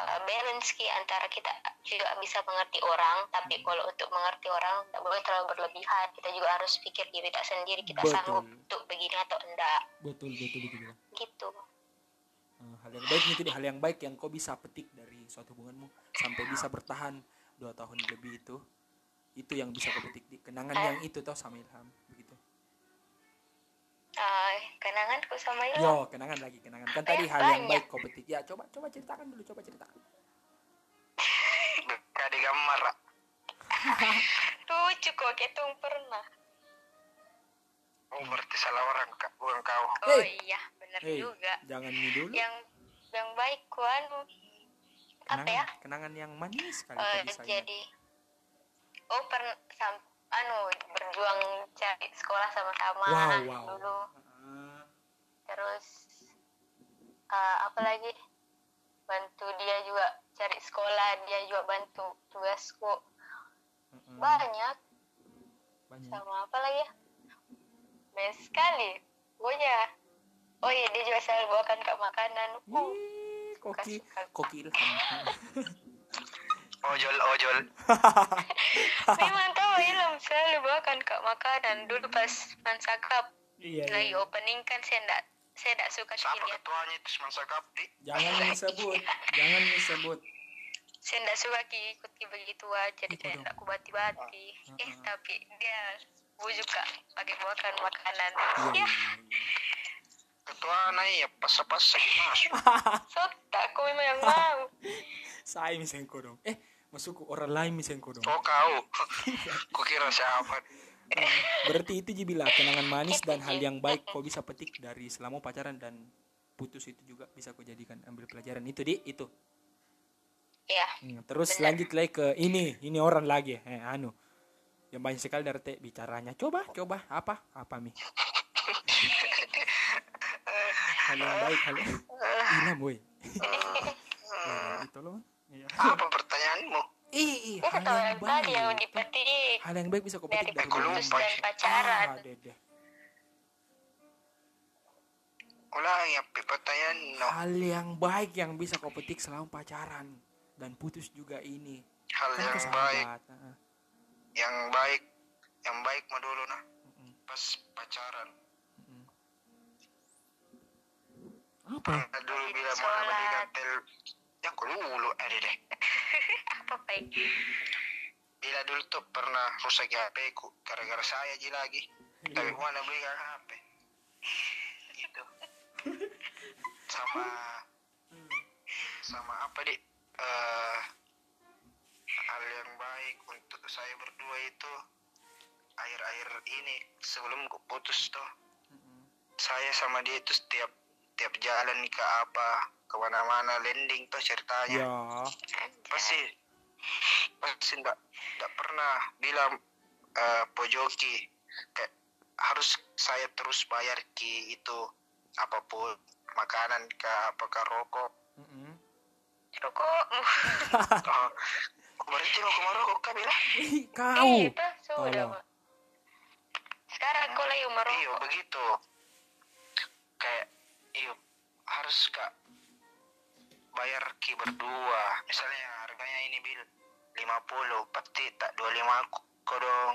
uh, balance ki antara kita juga bisa mengerti orang tapi kalau untuk mengerti orang tidak boleh terlalu berlebihan. Kita juga harus pikir diri kita sendiri kita Betul. sanggup untuk begini atau enggak. Betul betul betul betul. gitu. Eh, hal yang baik itu hal yang baik yang kau bisa petik dari suatu hubunganmu sampai bisa bertahan dua tahun lebih itu itu yang bisa kau petik di kenangan yang itu toh sama Ilham begitu uh, kenanganku sama Ilham yo kenangan lagi kenangan. Kan tadi hal yang baik kau petik. Ya coba coba ceritakan dulu coba ceritakan. Gak digambar Ra. lucu kok ketung pernah. Oh berarti salah orang kak. Bukan kau. Oh Hey. iya benar hei juga. jangan ini dulu. Yang yang baik ku anu apa kenangan ya? kenangan yang manis kali Eh, kau bisa ingat. jadi oh pernah sam anu berjuang cari sekolah sama-sama wow wow. dulu. Terus eh, apa lagi? Bantu dia juga cari sekolah dia juga bantu tugasku. Banyak. Banyak. Sama apa lagi ya? Banyak sekali. Pokoknya oh iya dia juga selalu bawakan kak makanan. Uh, Ih, koki koki Ilham ojol ojol. Memang tahu Ilham selalu bawakan kak makanan. Dulu pas mansakap iya lagi iya. opening kan saya enggak saya enggak suka sih siapa lihat ketuanya itu semasa kapti jangan disebut jangan disebut. Saya enggak suka ki ikut ki begitu aja jadi dong. enggak ku bati-bati Ah, eh ah. tapi dia bujuk kak pakai bawakan makanan. Iya ya. iya, iya. ketua naik ya pas-pas masuk. Sota aku memang yang mau. Saya misengko dong. Eh masuk orang lain misengko dong oh kau. Kau kira siapa? Eh, berarti itu Ji bilang kenangan manis dan hal yang baik kau bisa petik dari selama pacaran dan putus itu juga bisa kau jadikan ambil pelajaran. Itu di itu. Ya Hmm, terus Benar. lanjut lagi ke ini ini orang lagi. Eh anu yang banyak sekali dari teh bicaranya. Coba coba apa? Apa mi? Hal yang baik hal yang Ilham boy. Ya, itu loh Iya. apa pertanyaanmu? Ih, ih, hal yang tadi yang baik. dipetik hal yang baik bisa kau dari petik dari putus dan pacaran. Ah, dede. ulangi apa pertanyaan no. Hal yang baik yang bisa kau petik selama pacaran dan putus juga ini. Hal kan yang baik. sahabat ah, yang baik yang baik mah dulu nah. Mm-mm, pas pacaran. Mm-mm. apa? Pernah dulu bila mau. Yang dulu ada deh apa baik bila dulu tuh pernah rusak HP ku gara-gara saya aja lagi. Tapi mana beli HP gitu. Sama sama apa di eh hal yang baik untuk saya berdua itu akhir-akhir ini sebelum ku putus tuh. Mm-mm. saya sama dia itu setiap tiap jalan ke apa ke mana-mana landing tuh ceritanya. Ya. Pasti pasti enggak enggak pernah bilang eh, pojoki kayak harus saya terus bayar ki itu apa pun makanan ke apakah rokok? Oh, berarti rokok marokok kah bilang Ih, kau. Iya, itu sudah Tolong. Mak. sekarang aku lagi umur iyo begitu. Kayak iyo harus kak bayar ki berdua misalnya harganya ini bil 50 pasti tak 25 kok dong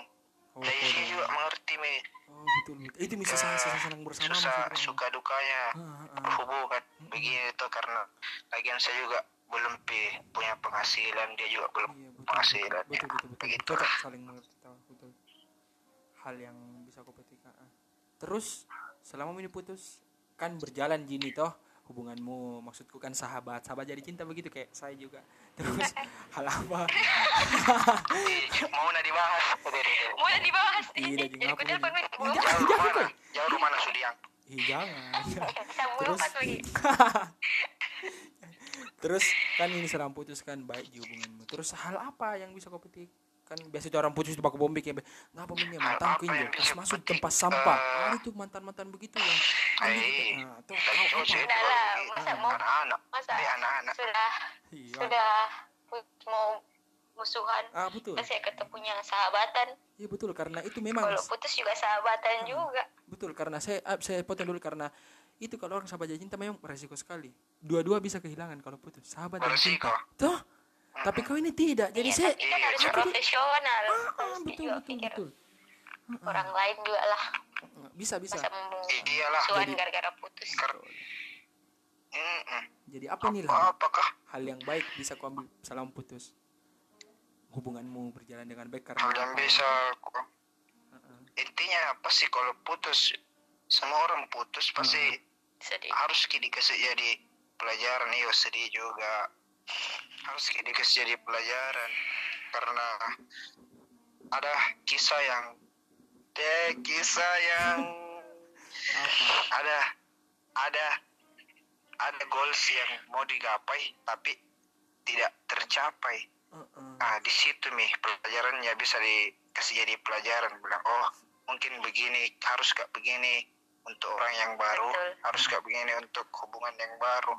oh, kau dia dong. juga mengerti me oh betul betul itu bisa saya saya senang bersama susah maksudnya. suka dukanya Ah, ah, ah. berhubungan begini tuh karena lagian saya juga belum pi punya penghasilan dia juga belum Iya, betul, penghasilan betul, betul, betul, betul. begitu Cocok saling mengerti tahu, betul. Hal yang bisa aku petik. ah. Terus selama ini putus kan berjalan gini toh hubunganmu maksudku kan sahabat sahabat jadi cinta begitu kayak saya juga. Terus hal apa? Mau jadi ngapa ku telepon jadi? lagi Iya. jauh Jangan, mana Kak. jauh rumah mana sudiang. Ih, jangan terus terus kan ini serang putus kan baik di hubunganmu. Terus hal apa yang bisa kau petik kan biasa orang putus di baku bombe kayak ngapa punya mantan kinjo yang pas masuk tempat sampah. Eh, ada tuh. mantan mantan begitu kita. nah, tuh kau lah, masa mau anak-anak. Masa anak-anak. sudah Iya. sudah mau musuhan. Ah betul. Masih ketemunya sahabatan. Iya betul. Karena itu memang kalau putus juga sahabatan Ah. juga. betul. Karena saya ah, saya potong dulu. Karena itu kalau orang sahabat jatuh cinta memang resiko sekali. Dua-dua bisa kehilangan kalau putus. Sahabat dan cinta tuh tapi kau ini tidak. Jadi Iya, saya tapi kan harus jadi- profesional ah, harus betul juga betul pikir betul. orang lain juga lah bisa. Bisa masa Iyalah. Jadi- gara-gara putus. Jadi apa nih lah apakah? Hal yang baik bisa kau ambil salam putus. Hubunganmu berjalan dengan baik karena hal yang apa? bisa ku- Heeh. intinya apa sih kalau putus? Semua orang putus pasti sedih. harus dikasih jadi pelajaran. Iyo sedih juga harus dikasih jadi pelajaran karena ada kisah yang deh kisah yang apa ada ada ada goals yang mau digapai tapi tidak tercapai Heeh. ah di situ nih pelajarannya bisa dikasih jadi pelajaran bilang oh mungkin begini harus gak begini untuk orang yang baru Betul. harus gak begini untuk hubungan yang baru.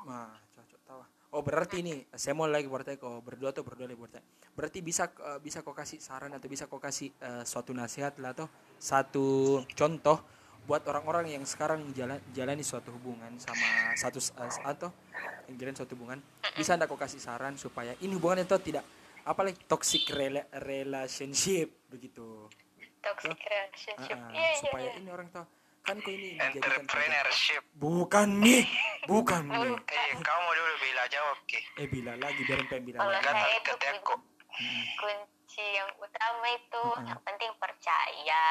Oh berarti ini saya mau lagi bertanya kau berdua tuh berdua lagi bertanya. Berarti bisa eh, bisa kau kasih saran atau bisa kau kasih eh, suatu nasihat lah atau satu contoh buat orang-orang yang sekarang jalan jalani suatu hubungan sama satu eh, atau yang jalan suatu hubungan bisa anda kau kasih saran supaya ini hubungan itu tidak apalagi toxic rela- relationship begitu. toxic relationship Ah, ah, iya iya supaya iya ini orang tahu kan kau ini entrepreneurship. Bukan mi. Bukan mi. Eh kamu dulu bila jawab ki. Eh bila lagi biar pengen bila Kalau lagi. kan saya itu keteko kunci yang utama itu Mm-mm. yang penting percaya.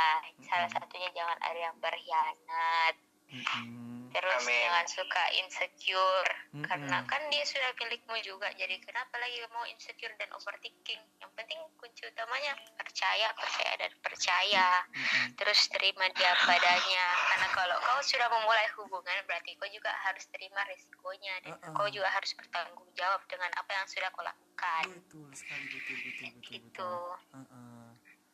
Salah satunya jangan ada yang berkhianat. Mm-mm. Terus Amin. jangan suka insecure Mm-mm. karena kan dia sudah milikmu juga jadi kenapa lagi mau insecure dan overthinking yang penting kunci utamanya percaya percaya dan percaya Mm-mm. terus terima dia padanya karena kalau kau sudah memulai hubungan berarti kau juga harus terima resikonya dan Uh-uh. kau juga harus bertanggung jawab dengan apa yang sudah kau lakukan betul sekali betul betul betul gitu betul Heeh.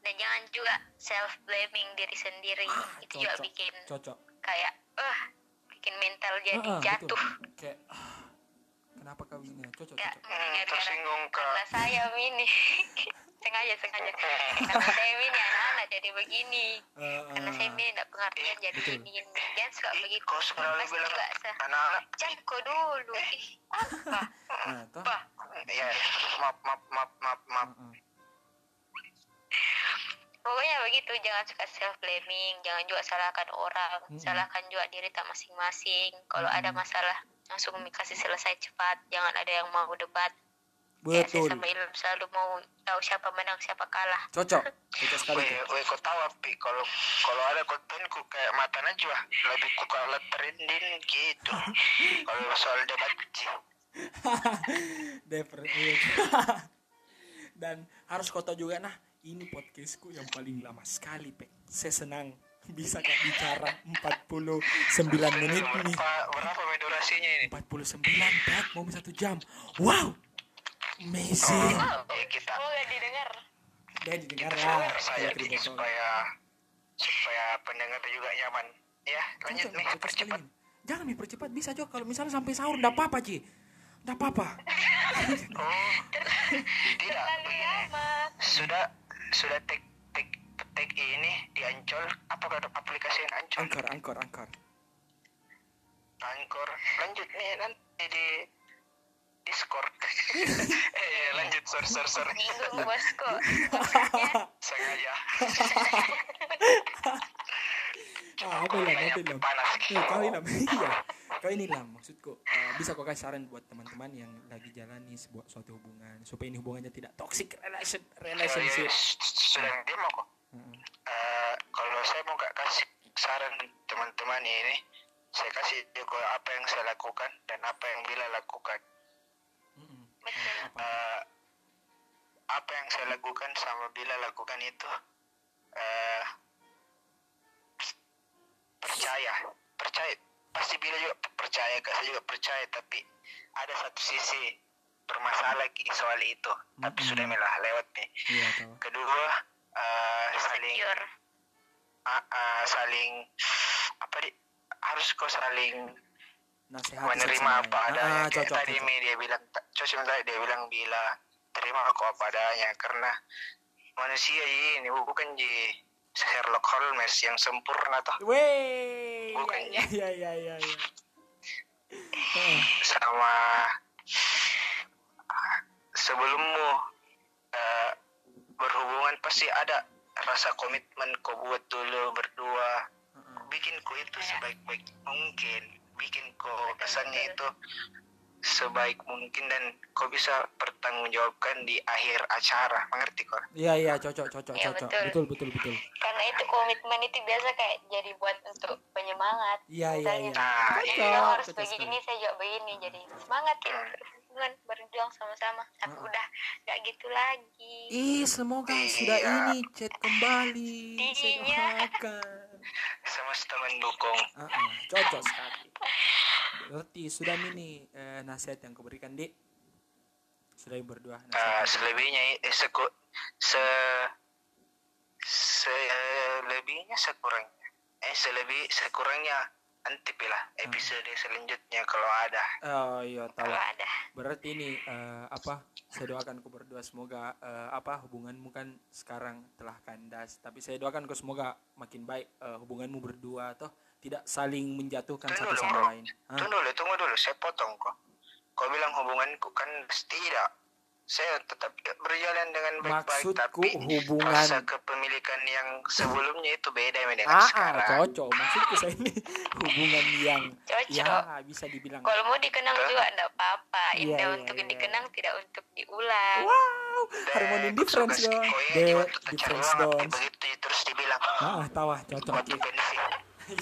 dan jangan juga self blaming diri sendiri itu juga cocok. bikin cocok kayak eh bikin mental jadi betul. jatuh. Kayak ah, kenapa kau ini cocok ya cocok. Hmm, tersinggung karena saya ini sengaja sengaja. Karena saya ini anak-anak jadi begini. Karena saya ini tidak pengertian jadi Betul. ini jangan suka Ih, begitu. kau Pasti bilang anak-anak. Jangan kau dulu. Ih apa? Nah apa? Ya maaf maaf maaf maaf maaf. Pokoknya begitu jangan suka self blaming jangan juga salahkan orang Mm-mm. salahkan juga diri tak masing-masing. Kalau ada Mm-mm. masalah langsung kasih selesai cepat jangan ada yang mau debat. Ya saya betul. sama Ilham selalu mau tahu siapa menang siapa kalah. Cocok. Cocok sekali Weh, tuh. weh, kau tahu api kalau kalau ada kontenku kayak mata najwa. Lebih ku kalah trending gitu. kalau soal debat Definitely. dan harus tahu juga nah ini podcastku yang paling lama sekali pek saya senang bisa kak bicara 49 menit nih. berapa berapa durasinya ini? 49 pek mau satu jam. Wow! Amazing. Ya kita semoga didengar. Dan didengar lah. Saya supaya supaya pendengar juga nyaman. Ya lanjut nih percepat. jangan nih percepat bisa juga kalau misalnya sampai sahur enggak apa-apa Ci. Enggak apa-apa. Oh tidak. Lama Sudah sudah tek tek tek ini di Ancol. Apa ada aplikasi yang Ancol? angkor angkor angkor Anchor. Lanjut nih nanti di Discord. eh ya, lanjut sor sor sor. minggu bosku Sengaja. ah apa lah apa lah Panas. Eh, kau ini lah iya. Kau ini lah maksudku. Eh, bisa kau kasih saran buat teman-teman yang lagi jalani sebuah suatu hubungan supaya ini hubungannya tidak toxic relation relationship. Sudah dia mau kok. Eh, kalau saya mau gak kasih saran teman-teman ini, saya kasih juga apa yang saya lakukan dan apa yang bila lakukan. Betul apa? Eh, apa yang saya lakukan sama bila lakukan itu eh percaya. Percaya. Pasti bila juga percaya kak. Saya juga percaya tapi ada satu sisi bermasalah soal itu. Tapi Mm-mm. sudah melah lewat nih. Iya tahu kedua eh, saling ah, ah, saling apa di harus kau saling nasihat menerima sama apa adanya. Ah, Kayak cocok, tadi cocok. Dia bilang cocok tadi dia bilang bila terima kok apa adanya. Karena manusia ini bukan di Sherlock Holmes yang sempurna toh. Weh, Bukan, ya ya ya ya. ya. Sama sebelummu eh, berhubungan pasti ada rasa komitmen kau buat dulu berdua. Bikin kau itu sebaik-baik mungkin. Bikin Betul, kesannya itu sebaik mungkin dan kau bisa pertanggungjawabkan di akhir acara mengerti kau Iya iya cocok cocok Iya, cocok. betul. Betul betul betul. karena itu komitmen itu biasa kayak jadi buat untuk penyemangat Iya iya iya. Nah, iya. harus Cocok sekali. begini saya juga begini jadi semangat ya Hmm. berhubungan berjuang sama-sama tapi Ah. udah gak gitu lagi Ih, semoga Iya. sudah ini chat kembali. Saya doakan. semesta mendukung Ah, ah, cocok sekali. Berarti sudah ini eh, nasihat yang kau berikan, Dik. Sudah berdua. Eh, nasihat yang selebihnya eh, seku, se selebihnya sekurangnya eh selebih sekurangnya nanti pilih episode selanjutnya kalau ada Oh iya tahu. kalau ada Berarti ini eh, apa? Saya doakan kau berdua semoga eh, apa hubunganmu kan sekarang telah kandas, tapi saya doakan kau semoga makin baik eh, hubunganmu berdua toh tidak saling menjatuhkan Tunggu satu dulu, sama bro. lain. Hah? tunggu dulu tunggu dulu. Saya potong kok. Kau bilang hubunganku kan tidak. Saya tetap berjalan dengan baik-baik tapi hubungan rasa kepemilikan yang sebelumnya itu beda dengan ah, ah, sekarang. cocok. Maksudku saya ini hubungan yang cocok. Ya bisa dibilang kalau mau dikenang juga enggak apa-apa. Indah iya, untuk iya. dikenang tidak untuk diulang. Wow harmoni difference dong. the waktu tercari difference dons begitu terus dibilang ah tawa cocok. Pensi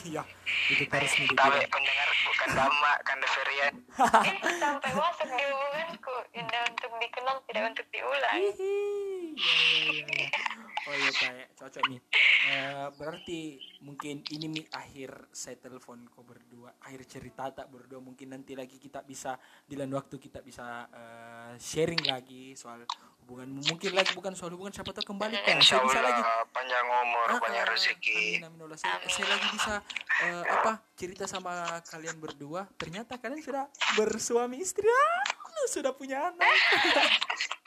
iya itu harus nih pendengar bukan dama kan Ferian itu sampai masuk di hubunganku indah untuk dikenang tidak untuk diulang Hihi. Ya, ya, ya, ya. Oh iya Pak, ya. cocok nih. Eh, berarti mungkin ini mi akhir saya telepon kau berdua, akhir cerita tak berdua. Mungkin nanti lagi kita bisa di lain waktu kita bisa eh, sharing lagi soal hubunganmu. Mungkin lagi bukan soal hubungan siapa tahu kembali kan. Saya bisa lagi. Panjang umur Ah, banyak ah, rezeki Amin, amin Allah. Saya, saya lagi bisa eh, apa cerita sama kalian berdua. Ternyata kalian sudah bersuami istri. Ah, sudah punya anak.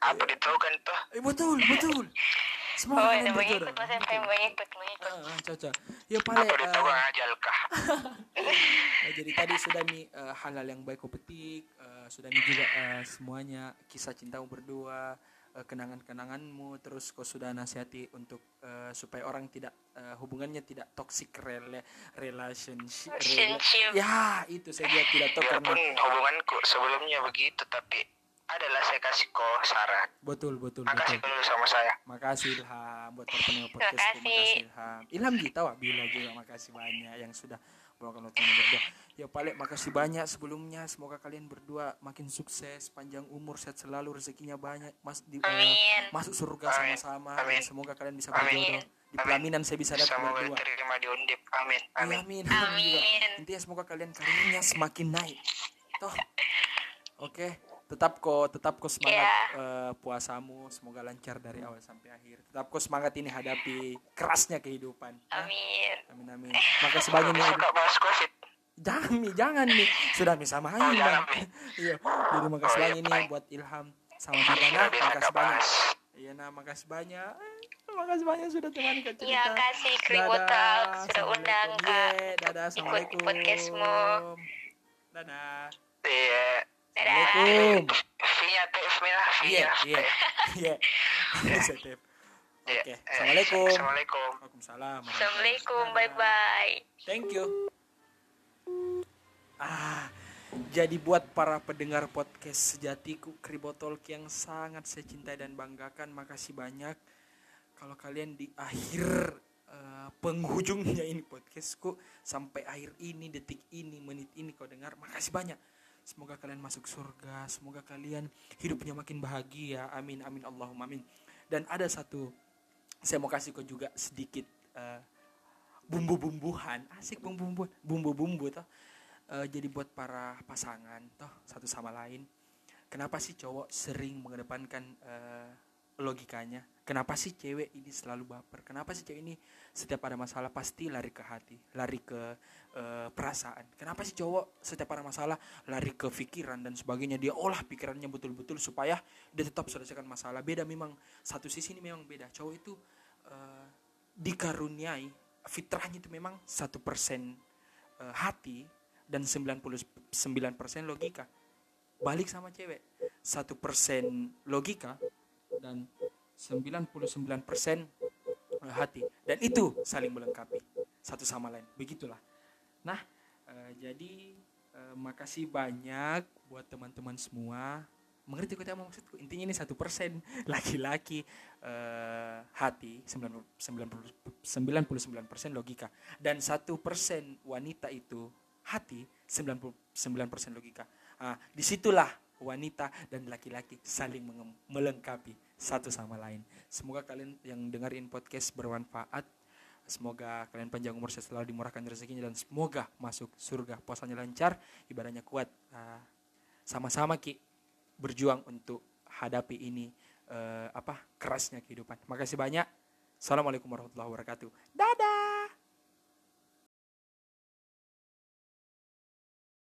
apa ditahukan tuh Eh, betul, betul. Semoga oh kalian mengikut mas MP mengikut mengikut Ah, ah, cocok. Ya paling apa ditahukan ajal kah Nah, jadi tadi sudah nih eh, hal-hal yang baik kau petik, eh, sudah nih juga eh, semuanya kisah cintamu berdua, eh, kenangan-kenanganmu, terus kau sudah nasihati untuk eh, supaya orang tidak eh, hubungannya tidak toxic rela relationship. rela- Relationship. ya itu saya juga tidak tahu karena hubunganku sebelumnya begitu tapi adalah saya kasih kau saran betul betul makasih betul. dulu sama saya Makasih Ilham buat pendengar podcastku. kasih. Makasih Ilham. Ilham Gita wah bila juga makasih banyak yang sudah melakukan waktunya berdua. Ya Palek makasih banyak sebelumnya. Semoga kalian berdua makin sukses, panjang umur, sehat selalu, rezekinya banyak, mas di, eh, amin masuk surga sama-sama. Semoga kalian bisa berjodoh. Di Amin. pelaminan saya bisa dapat semoga berdua. diterima di undip amin Iya, amin Amin. Amin. juga. Amin. Intinya semoga kalian karirnya semakin naik. Toh. Oke, tetap kok tetap kok semangat Iya. eh, puasamu, semoga lancar dari awal sampai akhir. Tetap kok semangat ini hadapi kerasnya kehidupan. Hah? amin Amin amin. Makasih banyak nih. Jangan nih, jangan nih. Sudah nih sama Oh, Mi. Iya. Jadi makasih Oh, iya, banyak nih buat Ilham sama Mirana. Makasih banyak. Iya, nah makasih banyak. Makasih banyak sudah teman ke cerita. Iya, kasih Dadah, Kriwotal sudah undang. Kak. Ye, dadah, assalamualaikum. podcastmu. Dadah. iya dadah Assalamualaikum. TF mina Iya, iya, iya. Setep. Iya. Oke, Eh, assalamualaikum. Assalamualaikum Waalaikumsalam. assalamualaikum bye bye Thank you. Ah, jadi buat para pendengar podcast sejatiku Kribotolk yang sangat saya cintai dan banggakan, makasih banyak. Kalau kalian di akhir eh, penghujungnya ini podcastku sampai akhir ini, detik ini, menit ini kau dengar, makasih banyak. Semoga kalian masuk surga, semoga kalian hidupnya makin bahagia. Amin, amin, Allahumma amin. Dan ada satu, saya mau kasih kau juga sedikit eh, bumbu-bumbuhan asik bumbu-bumbu bumbu-bumbu toh Eh, jadi buat para pasangan toh satu sama lain kenapa sih cowok sering mengedepankan eh, logikanya. Kenapa sih cewek ini selalu baper? Kenapa sih cewek ini setiap ada masalah pasti lari ke hati lari ke uh, perasaan? Kenapa sih cowok setiap ada masalah lari ke pikiran dan sebagainya? Dia olah pikirannya betul-betul supaya dia tetap selesaikan masalah. Beda memang satu sisi ini memang beda. Cowok itu uh, dikaruniai fitrahnya itu memang satu persen uh, hati dan 99% logika. Balik sama cewek satu persen logika dan 99% hati. Dan itu saling melengkapi satu sama lain. Begitulah. Nah e, jadi e, makasih banyak buat teman-teman semua. Mengerti kata maksudku? Intinya ini satu persen laki-laki e, hati 99 persen logika. Dan satu persen wanita itu hati 99 persen logika. Ah di situlah wanita dan laki-laki saling melengkapi satu sama lain. Semoga kalian yang dengerin podcast bermanfaat. Semoga kalian panjang umur selalu dimurahkan rezekinya dan semoga masuk surga. Puasanya lancar, ibadahnya kuat. sama sama-sama Ki berjuang untuk hadapi ini uh, apa kerasnya kehidupan. Makasih banyak. Assalamualaikum warahmatullahi wabarakatuh. Dadah.